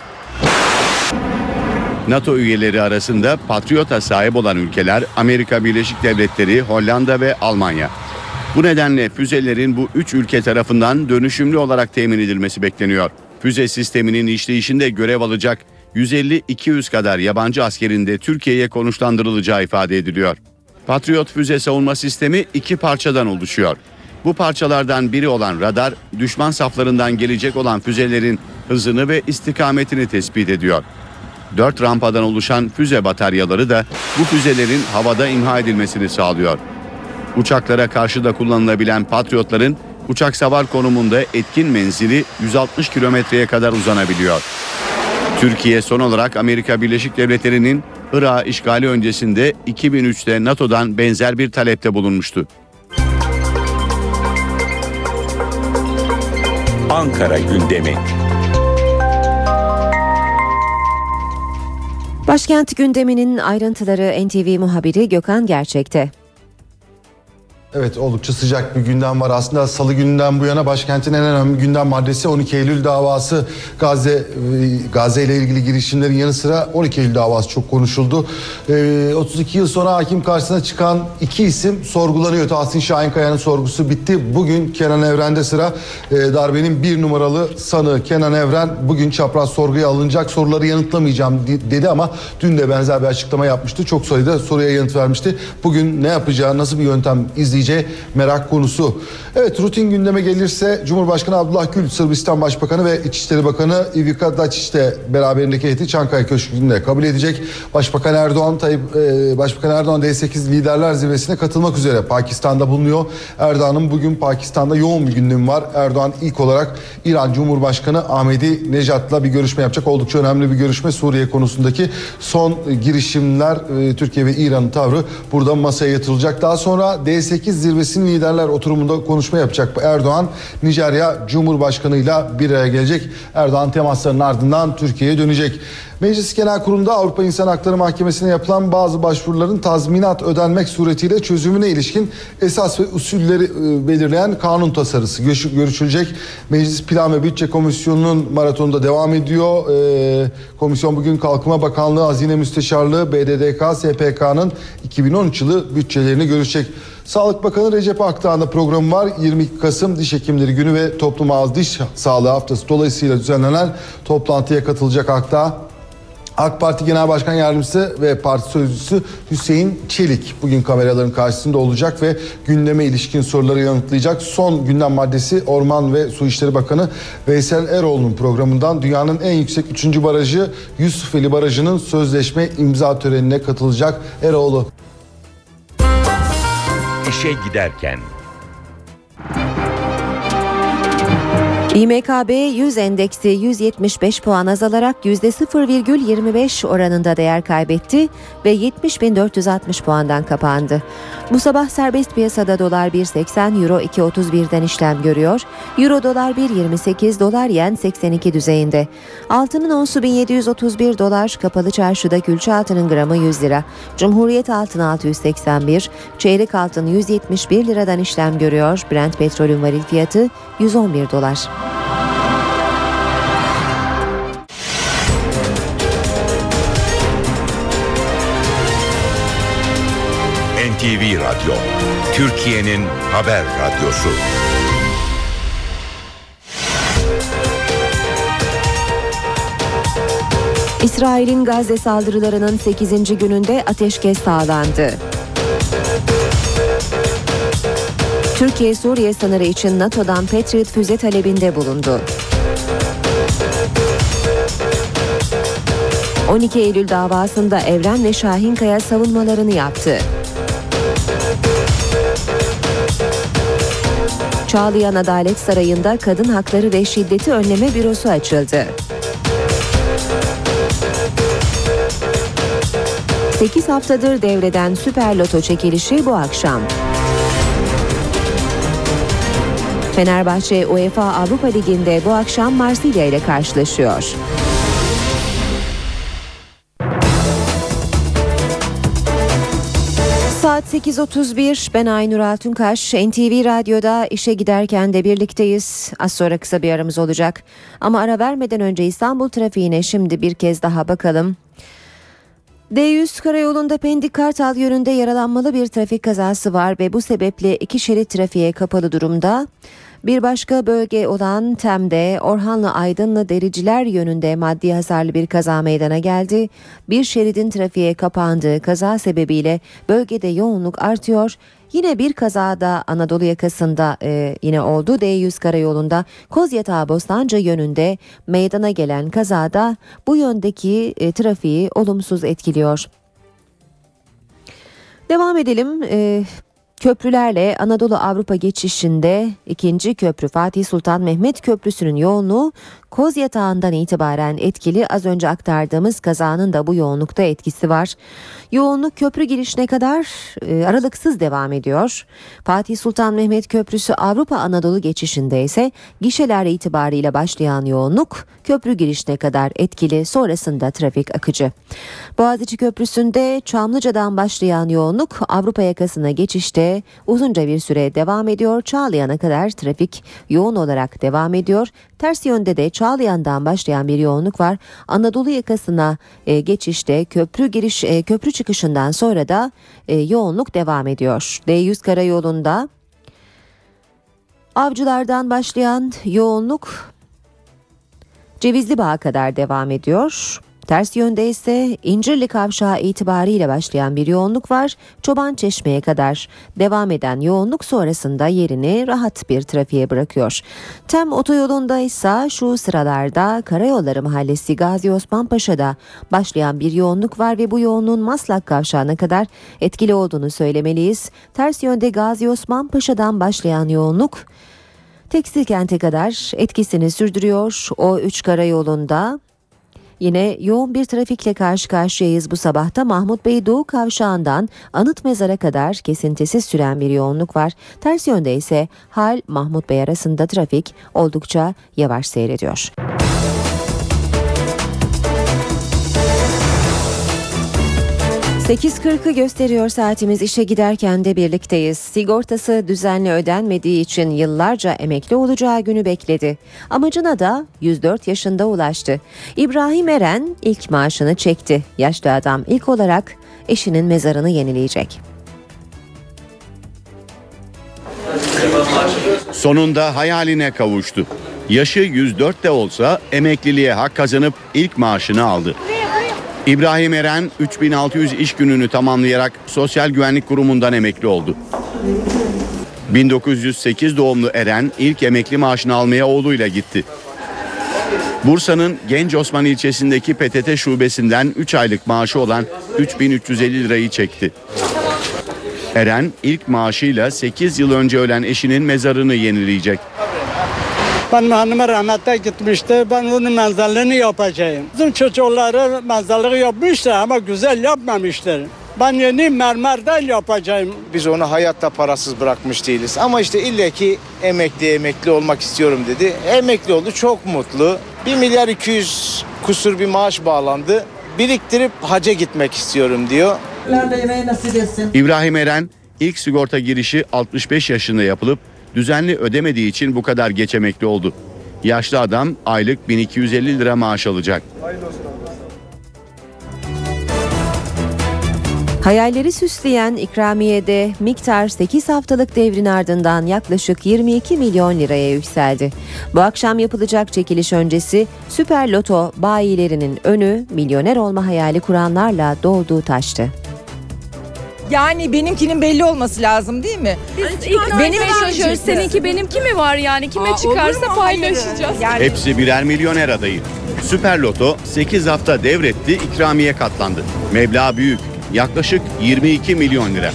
NATO üyeleri arasında Patriot'a sahip olan ülkeler Amerika Birleşik Devletleri, Hollanda ve Almanya. Bu nedenle füzelerin bu üç ülke tarafından dönüşümlü olarak temin edilmesi bekleniyor. Füze sisteminin işleyişinde görev alacak 150-200 kadar yabancı askerin de Türkiye'ye konuşlandırılacağı ifade ediliyor. Patriot füze savunma sistemi iki parçadan oluşuyor. Bu parçalardan biri olan radar, düşman saflarından gelecek olan füzelerin hızını ve istikametini tespit ediyor. Dört rampadan oluşan füze bataryaları da bu füzelerin havada imha edilmesini sağlıyor. Uçaklara karşı da kullanılabilen Patriotların uçak savar konumunda etkin menzili 160 kilometreye kadar uzanabiliyor. Türkiye son olarak Amerika Birleşik Devletleri'nin Irak'ı işgali öncesinde 2003'te NATO'dan benzer bir talepte bulunmuştu. Ankara gündemi. Başkent gündeminin ayrıntıları NTV muhabiri Gökhan Gerçek'te. Evet oldukça sıcak bir gündem var. Aslında salı gününden bu yana başkentin en önemli gündem maddesi 12 Eylül davası. Gazze e, Gazze ile ilgili girişimlerin yanı sıra 12 Eylül davası çok konuşuldu. Ee, 32 yıl sonra hakim karşısına çıkan iki isim sorgulanıyor. Tahsin Şahinkaya'nın sorgusu bitti. Bugün Kenan Evren'de sıra. Ee, darbenin bir numaralı sanığı Kenan Evren bugün çapraz sorguya alınacak. Soruları yanıtlamayacağım di- dedi ama dün de benzer bir açıklama yapmıştı. Çok sayıda soruya yanıt vermişti. Bugün ne yapacağı, nasıl bir yöntem izleyeceği merak konusu. Evet rutin gündeme gelirse Cumhurbaşkanı Abdullah Gül, Sırbistan Başbakanı ve İçişleri Bakanı Ivica Dačić'te beraberindeki heyeti Çankaya Köşkü'nde kabul edecek. Başbakan Erdoğan Tayyip e, Başbakan Erdoğan D8 liderler zirvesine katılmak üzere Pakistan'da bulunuyor. Erdoğan'ın bugün Pakistan'da yoğun bir gündemi var. Erdoğan ilk olarak İran Cumhurbaşkanı Ahmedi Nejat'la bir görüşme yapacak. Oldukça önemli bir görüşme Suriye konusundaki son girişimler e, Türkiye ve İran'ın tavrı burada masaya yatırılacak. Daha sonra D8 zirvesinin liderler oturumunda konuşma yapacak Erdoğan. Nijerya Cumhurbaşkanı'yla bir araya gelecek. Erdoğan temaslarının ardından Türkiye'ye dönecek. Meclis Genel Kurulu'nda Avrupa İnsan Hakları Mahkemesi'ne yapılan bazı başvuruların tazminat ödenmek suretiyle çözümüne ilişkin esas ve usulleri e, belirleyen kanun tasarısı görüş- görüşülecek. Meclis Plan ve Bütçe Komisyonu'nun maratonunda devam ediyor. E, komisyon bugün Kalkınma Bakanlığı, Hazine Müsteşarlığı, BDDK, SPK'nın 2013 yılı bütçelerini görüşecek. Sağlık Bakanı Recep Akdağ'ın programı var. 22 Kasım Diş Hekimleri Günü ve Toplum Ağız Diş Sağlığı Haftası dolayısıyla düzenlenen toplantıya katılacak Akdağ. AK Parti Genel Başkan Yardımcısı ve Parti Sözcüsü Hüseyin Çelik bugün kameraların karşısında olacak ve gündeme ilişkin soruları yanıtlayacak. Son gündem maddesi Orman ve Su İşleri Bakanı Veysel Eroğlu'nun programından dünyanın en yüksek 3. barajı Yusufeli Barajı'nın sözleşme imza törenine katılacak Eroğlu. İşe giderken. İMKB 100 endeksi 175 puan azalarak %0,25 oranında değer kaybetti ve 70.460 puandan kapandı. Bu sabah serbest piyasada dolar 1.80, euro 2.31'den işlem görüyor. Euro dolar 1.28, dolar yen 82 düzeyinde. Altının onsu 1731 dolar, kapalı çarşıda külçe altının gramı 100 lira. Cumhuriyet altın 681, çeyrek altın 171 liradan işlem görüyor. Brent petrolün varil fiyatı 111 dolar. NTV Radyo, Türkiye'nin haber radyosu. İsrail'in Gazze saldırılarının 8. gününde ateşkes sağlandı. Türkiye Suriye sınırı için NATO'dan Patriot füze talebinde bulundu. 12 Eylül davasında Evren ve Şahinkaya savunmalarını yaptı. Çağlayan Adalet Sarayı'nda Kadın Hakları ve Şiddeti Önleme Bürosu açıldı. 8 haftadır devreden Süper Loto çekilişi bu akşam. Fenerbahçe UEFA Avrupa Ligi'nde bu akşam Marsilya ile karşılaşıyor. Saat 8.31 ben Aynur Altunkaş NTV Radyo'da işe giderken de birlikteyiz az sonra kısa bir aramız olacak ama ara vermeden önce İstanbul trafiğine şimdi bir kez daha bakalım. D100 karayolunda Pendik Kartal yönünde yaralanmalı bir trafik kazası var ve bu sebeple iki şerit trafiğe kapalı durumda. Bir başka bölge olan Tem'de Orhanlı Aydınlı Dericiler yönünde maddi hasarlı bir kaza meydana geldi. Bir şeridin trafiğe kapandığı kaza sebebiyle bölgede yoğunluk artıyor. Yine bir kazada Anadolu yakasında e, yine oldu. D100 karayolunda Kozyatağı Bostancı yönünde meydana gelen kazada bu yöndeki e, trafiği olumsuz etkiliyor. Devam edelim. E, Köprülerle Anadolu Avrupa geçişinde ikinci köprü Fatih Sultan Mehmet Köprüsü'nün yoğunluğu Koz yatağından itibaren etkili az önce aktardığımız kazanın da bu yoğunlukta etkisi var. Yoğunluk köprü girişine kadar e, aralıksız devam ediyor. Fatih Sultan Mehmet Köprüsü Avrupa Anadolu geçişinde ise gişeler itibariyle başlayan yoğunluk köprü girişine kadar etkili sonrasında trafik akıcı. Boğaziçi Köprüsü'nde Çamlıca'dan başlayan yoğunluk Avrupa yakasına geçişte uzunca bir süre devam ediyor. Çağlayan'a kadar trafik yoğun olarak devam ediyor. Ters yönde de Çağlayan'dan başlayan bir yoğunluk var. Anadolu yakasına e, geçişte köprü giriş e, köprü çıkışından sonra da e, yoğunluk devam ediyor. D100 karayolunda Avcılardan başlayan yoğunluk Cevizli Bağ'a kadar devam ediyor. Ters yönde ise İncirli Kavşağı itibariyle başlayan bir yoğunluk var. Çoban Çeşme'ye kadar devam eden yoğunluk sonrasında yerini rahat bir trafiğe bırakıyor. Tem otoyolunda ise şu sıralarda Karayolları Mahallesi Gazi Osman Paşa'da başlayan bir yoğunluk var ve bu yoğunluğun Maslak Kavşağı'na kadar etkili olduğunu söylemeliyiz. Ters yönde Gazi Osman Paşa'dan başlayan yoğunluk Tekstil kente kadar etkisini sürdürüyor. O 3 karayolunda Yine yoğun bir trafikle karşı karşıyayız bu sabahta Mahmut Bey Doğu Kavşağı'ndan Anıt Mezar'a kadar kesintisiz süren bir yoğunluk var. Ters yönde ise Hal Mahmut Bey arasında trafik oldukça yavaş seyrediyor. 8.40'ı gösteriyor saatimiz işe giderken de birlikteyiz. Sigortası düzenli ödenmediği için yıllarca emekli olacağı günü bekledi. Amacına da 104 yaşında ulaştı. İbrahim Eren ilk maaşını çekti. Yaşlı adam ilk olarak eşinin mezarını yenileyecek. Sonunda hayaline kavuştu. Yaşı 104 de olsa emekliliğe hak kazanıp ilk maaşını aldı. İbrahim Eren 3600 iş gününü tamamlayarak Sosyal Güvenlik Kurumu'ndan emekli oldu. 1908 doğumlu Eren ilk emekli maaşını almaya oğluyla gitti. Bursa'nın Genç Osman ilçesindeki PTT şubesinden 3 aylık maaşı olan 3350 lirayı çekti. Eren ilk maaşıyla 8 yıl önce ölen eşinin mezarını yenileyecek. Benim hanıma rahmete gitmişti. Ben onun mezarlığını yapacağım. Bizim çocukları mezarlığı yapmışlar ama güzel yapmamışlar. Ben yeni mermerden yapacağım. Biz onu hayatta parasız bırakmış değiliz. Ama işte ille ki emekli emekli olmak istiyorum dedi. Emekli oldu çok mutlu. 1 milyar 200 kusur bir maaş bağlandı. Biriktirip haca gitmek istiyorum diyor. İbrahim Eren ilk sigorta girişi 65 yaşında yapılıp düzenli ödemediği için bu kadar geç emekli oldu. Yaşlı adam aylık 1250 lira maaş alacak. Hayalleri süsleyen ikramiyede miktar 8 haftalık devrin ardından yaklaşık 22 milyon liraya yükseldi. Bu akşam yapılacak çekiliş öncesi Süper Loto bayilerinin önü milyoner olma hayali kuranlarla dolduğu taştı. Yani benimkinin belli olması lazım değil mi? Benim çalışıyoruz. Seninki benimki mi var yani? Kime Aa, çıkarsa mu? paylaşacağız. Yani Hepsi birer milyoner adayı. Süper Loto 8 hafta devretti, ikramiye katlandı. Meblağ büyük, yaklaşık 22 milyon lira.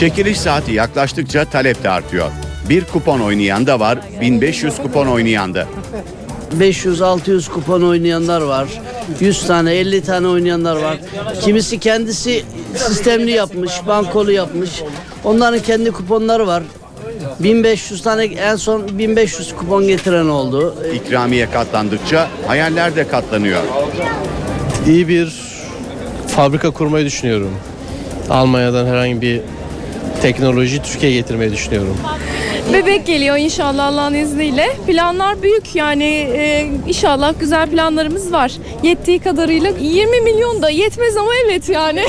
Çekiliş saati yaklaştıkça talep de artıyor. Bir kupon oynayan da var, 1500 kupon oynayan da. 500-600 kupon oynayanlar var. 100 tane 50 tane oynayanlar var. Kimisi kendisi sistemli yapmış, bankolu yapmış. Onların kendi kuponları var. 1500 tane en son 1500 kupon getiren oldu. İkramiye katlandıkça hayaller de katlanıyor. İyi bir fabrika kurmayı düşünüyorum. Almanya'dan herhangi bir teknoloji Türkiye'ye getirmeyi düşünüyorum. Bebek geliyor inşallah Allah'ın izniyle. Planlar büyük yani e, inşallah güzel planlarımız var. Yettiği kadarıyla 20 milyon da yetmez ama evet yani.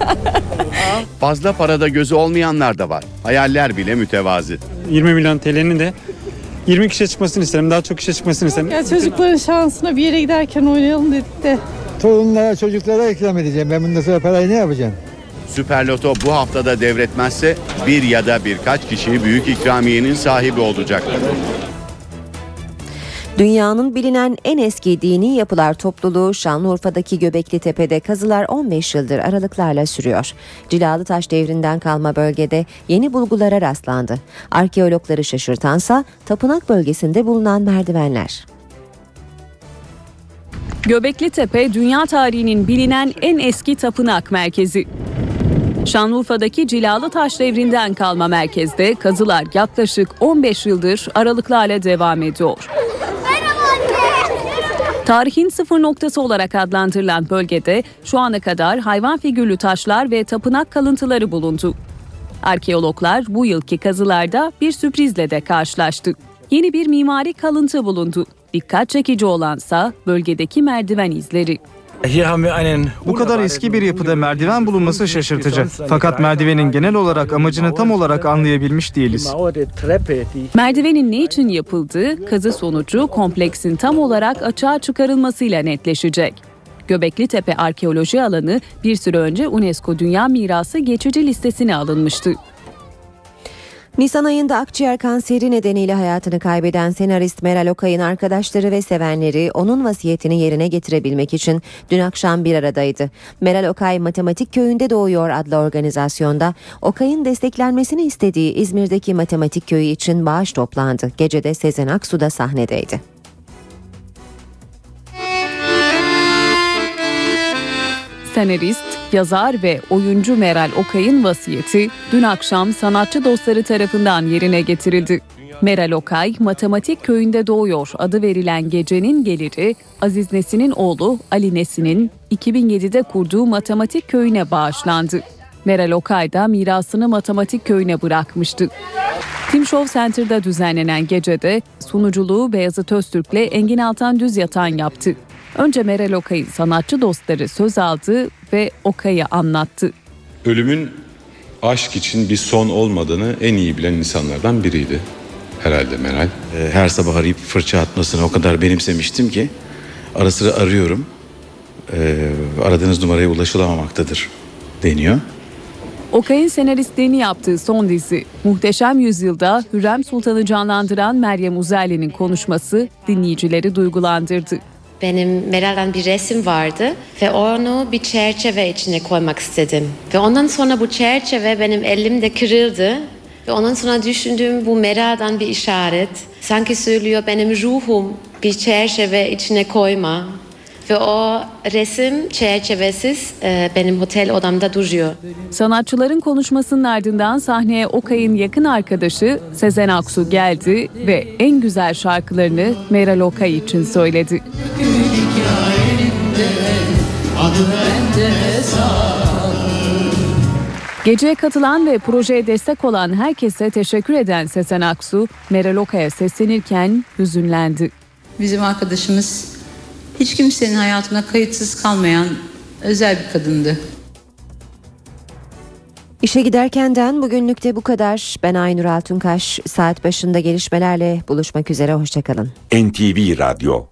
[laughs] Fazla parada gözü olmayanlar da var. Hayaller bile mütevazı. 20 milyon TL'nin de 20 kişiye çıkmasını isterim. Daha çok kişiye çıkmasını isterim. ya çocukların şansına bir yere giderken oynayalım dedik de. Torunlara çocuklara ikram edeceğim. Ben bundan sonra parayı ne yapacağım? Süper Loto bu haftada devretmezse bir ya da birkaç kişi büyük ikramiyenin sahibi olacak. Dünyanın bilinen en eski dini yapılar topluluğu Şanlıurfa'daki Göbekli Tepe'de kazılar 15 yıldır aralıklarla sürüyor. Cilalı taş devrinden kalma bölgede yeni bulgulara rastlandı. Arkeologları şaşırtansa tapınak bölgesinde bulunan merdivenler. Göbekli Tepe dünya tarihinin bilinen en eski tapınak merkezi. Şanlıurfa'daki Cilalı Taş devrinden kalma merkezde kazılar yaklaşık 15 yıldır aralıklarla devam ediyor. Tarihin sıfır noktası olarak adlandırılan bölgede şu ana kadar hayvan figürlü taşlar ve tapınak kalıntıları bulundu. Arkeologlar bu yılki kazılarda bir sürprizle de karşılaştı. Yeni bir mimari kalıntı bulundu. Dikkat çekici olansa bölgedeki merdiven izleri. Bu kadar eski bir yapıda merdiven bulunması şaşırtıcı. Fakat merdivenin genel olarak amacını tam olarak anlayabilmiş değiliz. Merdivenin ne için yapıldığı kazı sonucu kompleksin tam olarak açığa çıkarılmasıyla netleşecek. Göbekli Tepe Arkeoloji Alanı bir süre önce UNESCO Dünya Mirası geçici listesine alınmıştı. Nisan ayında akciğer kanseri nedeniyle hayatını kaybeden senarist Meral Okay'ın arkadaşları ve sevenleri onun vasiyetini yerine getirebilmek için dün akşam bir aradaydı. Meral Okay Matematik Köyü'nde doğuyor adlı organizasyonda Okay'ın desteklenmesini istediği İzmir'deki Matematik Köyü için bağış toplandı. Gecede Sezen Aksu da sahnedeydi. Senarist, yazar ve oyuncu Meral Okay'ın vasiyeti dün akşam sanatçı dostları tarafından yerine getirildi. Meral Okay, Matematik Köyü'nde doğuyor adı verilen gecenin geliri Aziz Nesin'in oğlu Ali Nesin'in 2007'de kurduğu Matematik Köyü'ne bağışlandı. Meral Okay da mirasını Matematik Köyü'ne bırakmıştı. Tim Show Center'da düzenlenen gecede sunuculuğu Beyazıt Öztürk'le Engin Altan Düz Yatan yaptı. Önce Meral Okay'ın sanatçı dostları söz aldı ve Okay'ı anlattı. Ölümün aşk için bir son olmadığını en iyi bilen insanlardan biriydi. Herhalde Meral. Ee, Her sabah arayıp fırça atmasını o kadar benimsemiştim ki ara sıra arıyorum. Ee, aradığınız numaraya ulaşılamamaktadır deniyor. Okay'ın senaristliğini yaptığı son dizi Muhteşem Yüzyılda Hürrem Sultan'ı canlandıran Meryem Uzerli'nin konuşması dinleyicileri duygulandırdı. Benim Meral'den bir resim vardı ve onu bir çerçeve içine koymak istedim. Ve ondan sonra bu çerçeve benim elimde kırıldı ve ondan sonra düşündüm bu Meral'dan bir işaret. Sanki söylüyor benim ruhum bir çerçeve içine koyma. Ve o resim çerçevesiz e, benim otel odamda duruyor. Sanatçıların konuşmasının ardından sahneye Okay'ın yakın arkadaşı Sezen Aksu geldi ve en güzel şarkılarını Meral Okay için söyledi. Geceye katılan ve projeye destek olan herkese teşekkür eden Sezen Aksu, Meral Okay'a seslenirken hüzünlendi. Bizim arkadaşımız hiç kimsenin hayatına kayıtsız kalmayan özel bir kadındı. İşe giderkenden bugünlükte bu kadar. Ben Aynur Altunkaş. Saat başında gelişmelerle buluşmak üzere. Hoşçakalın. NTV Radyo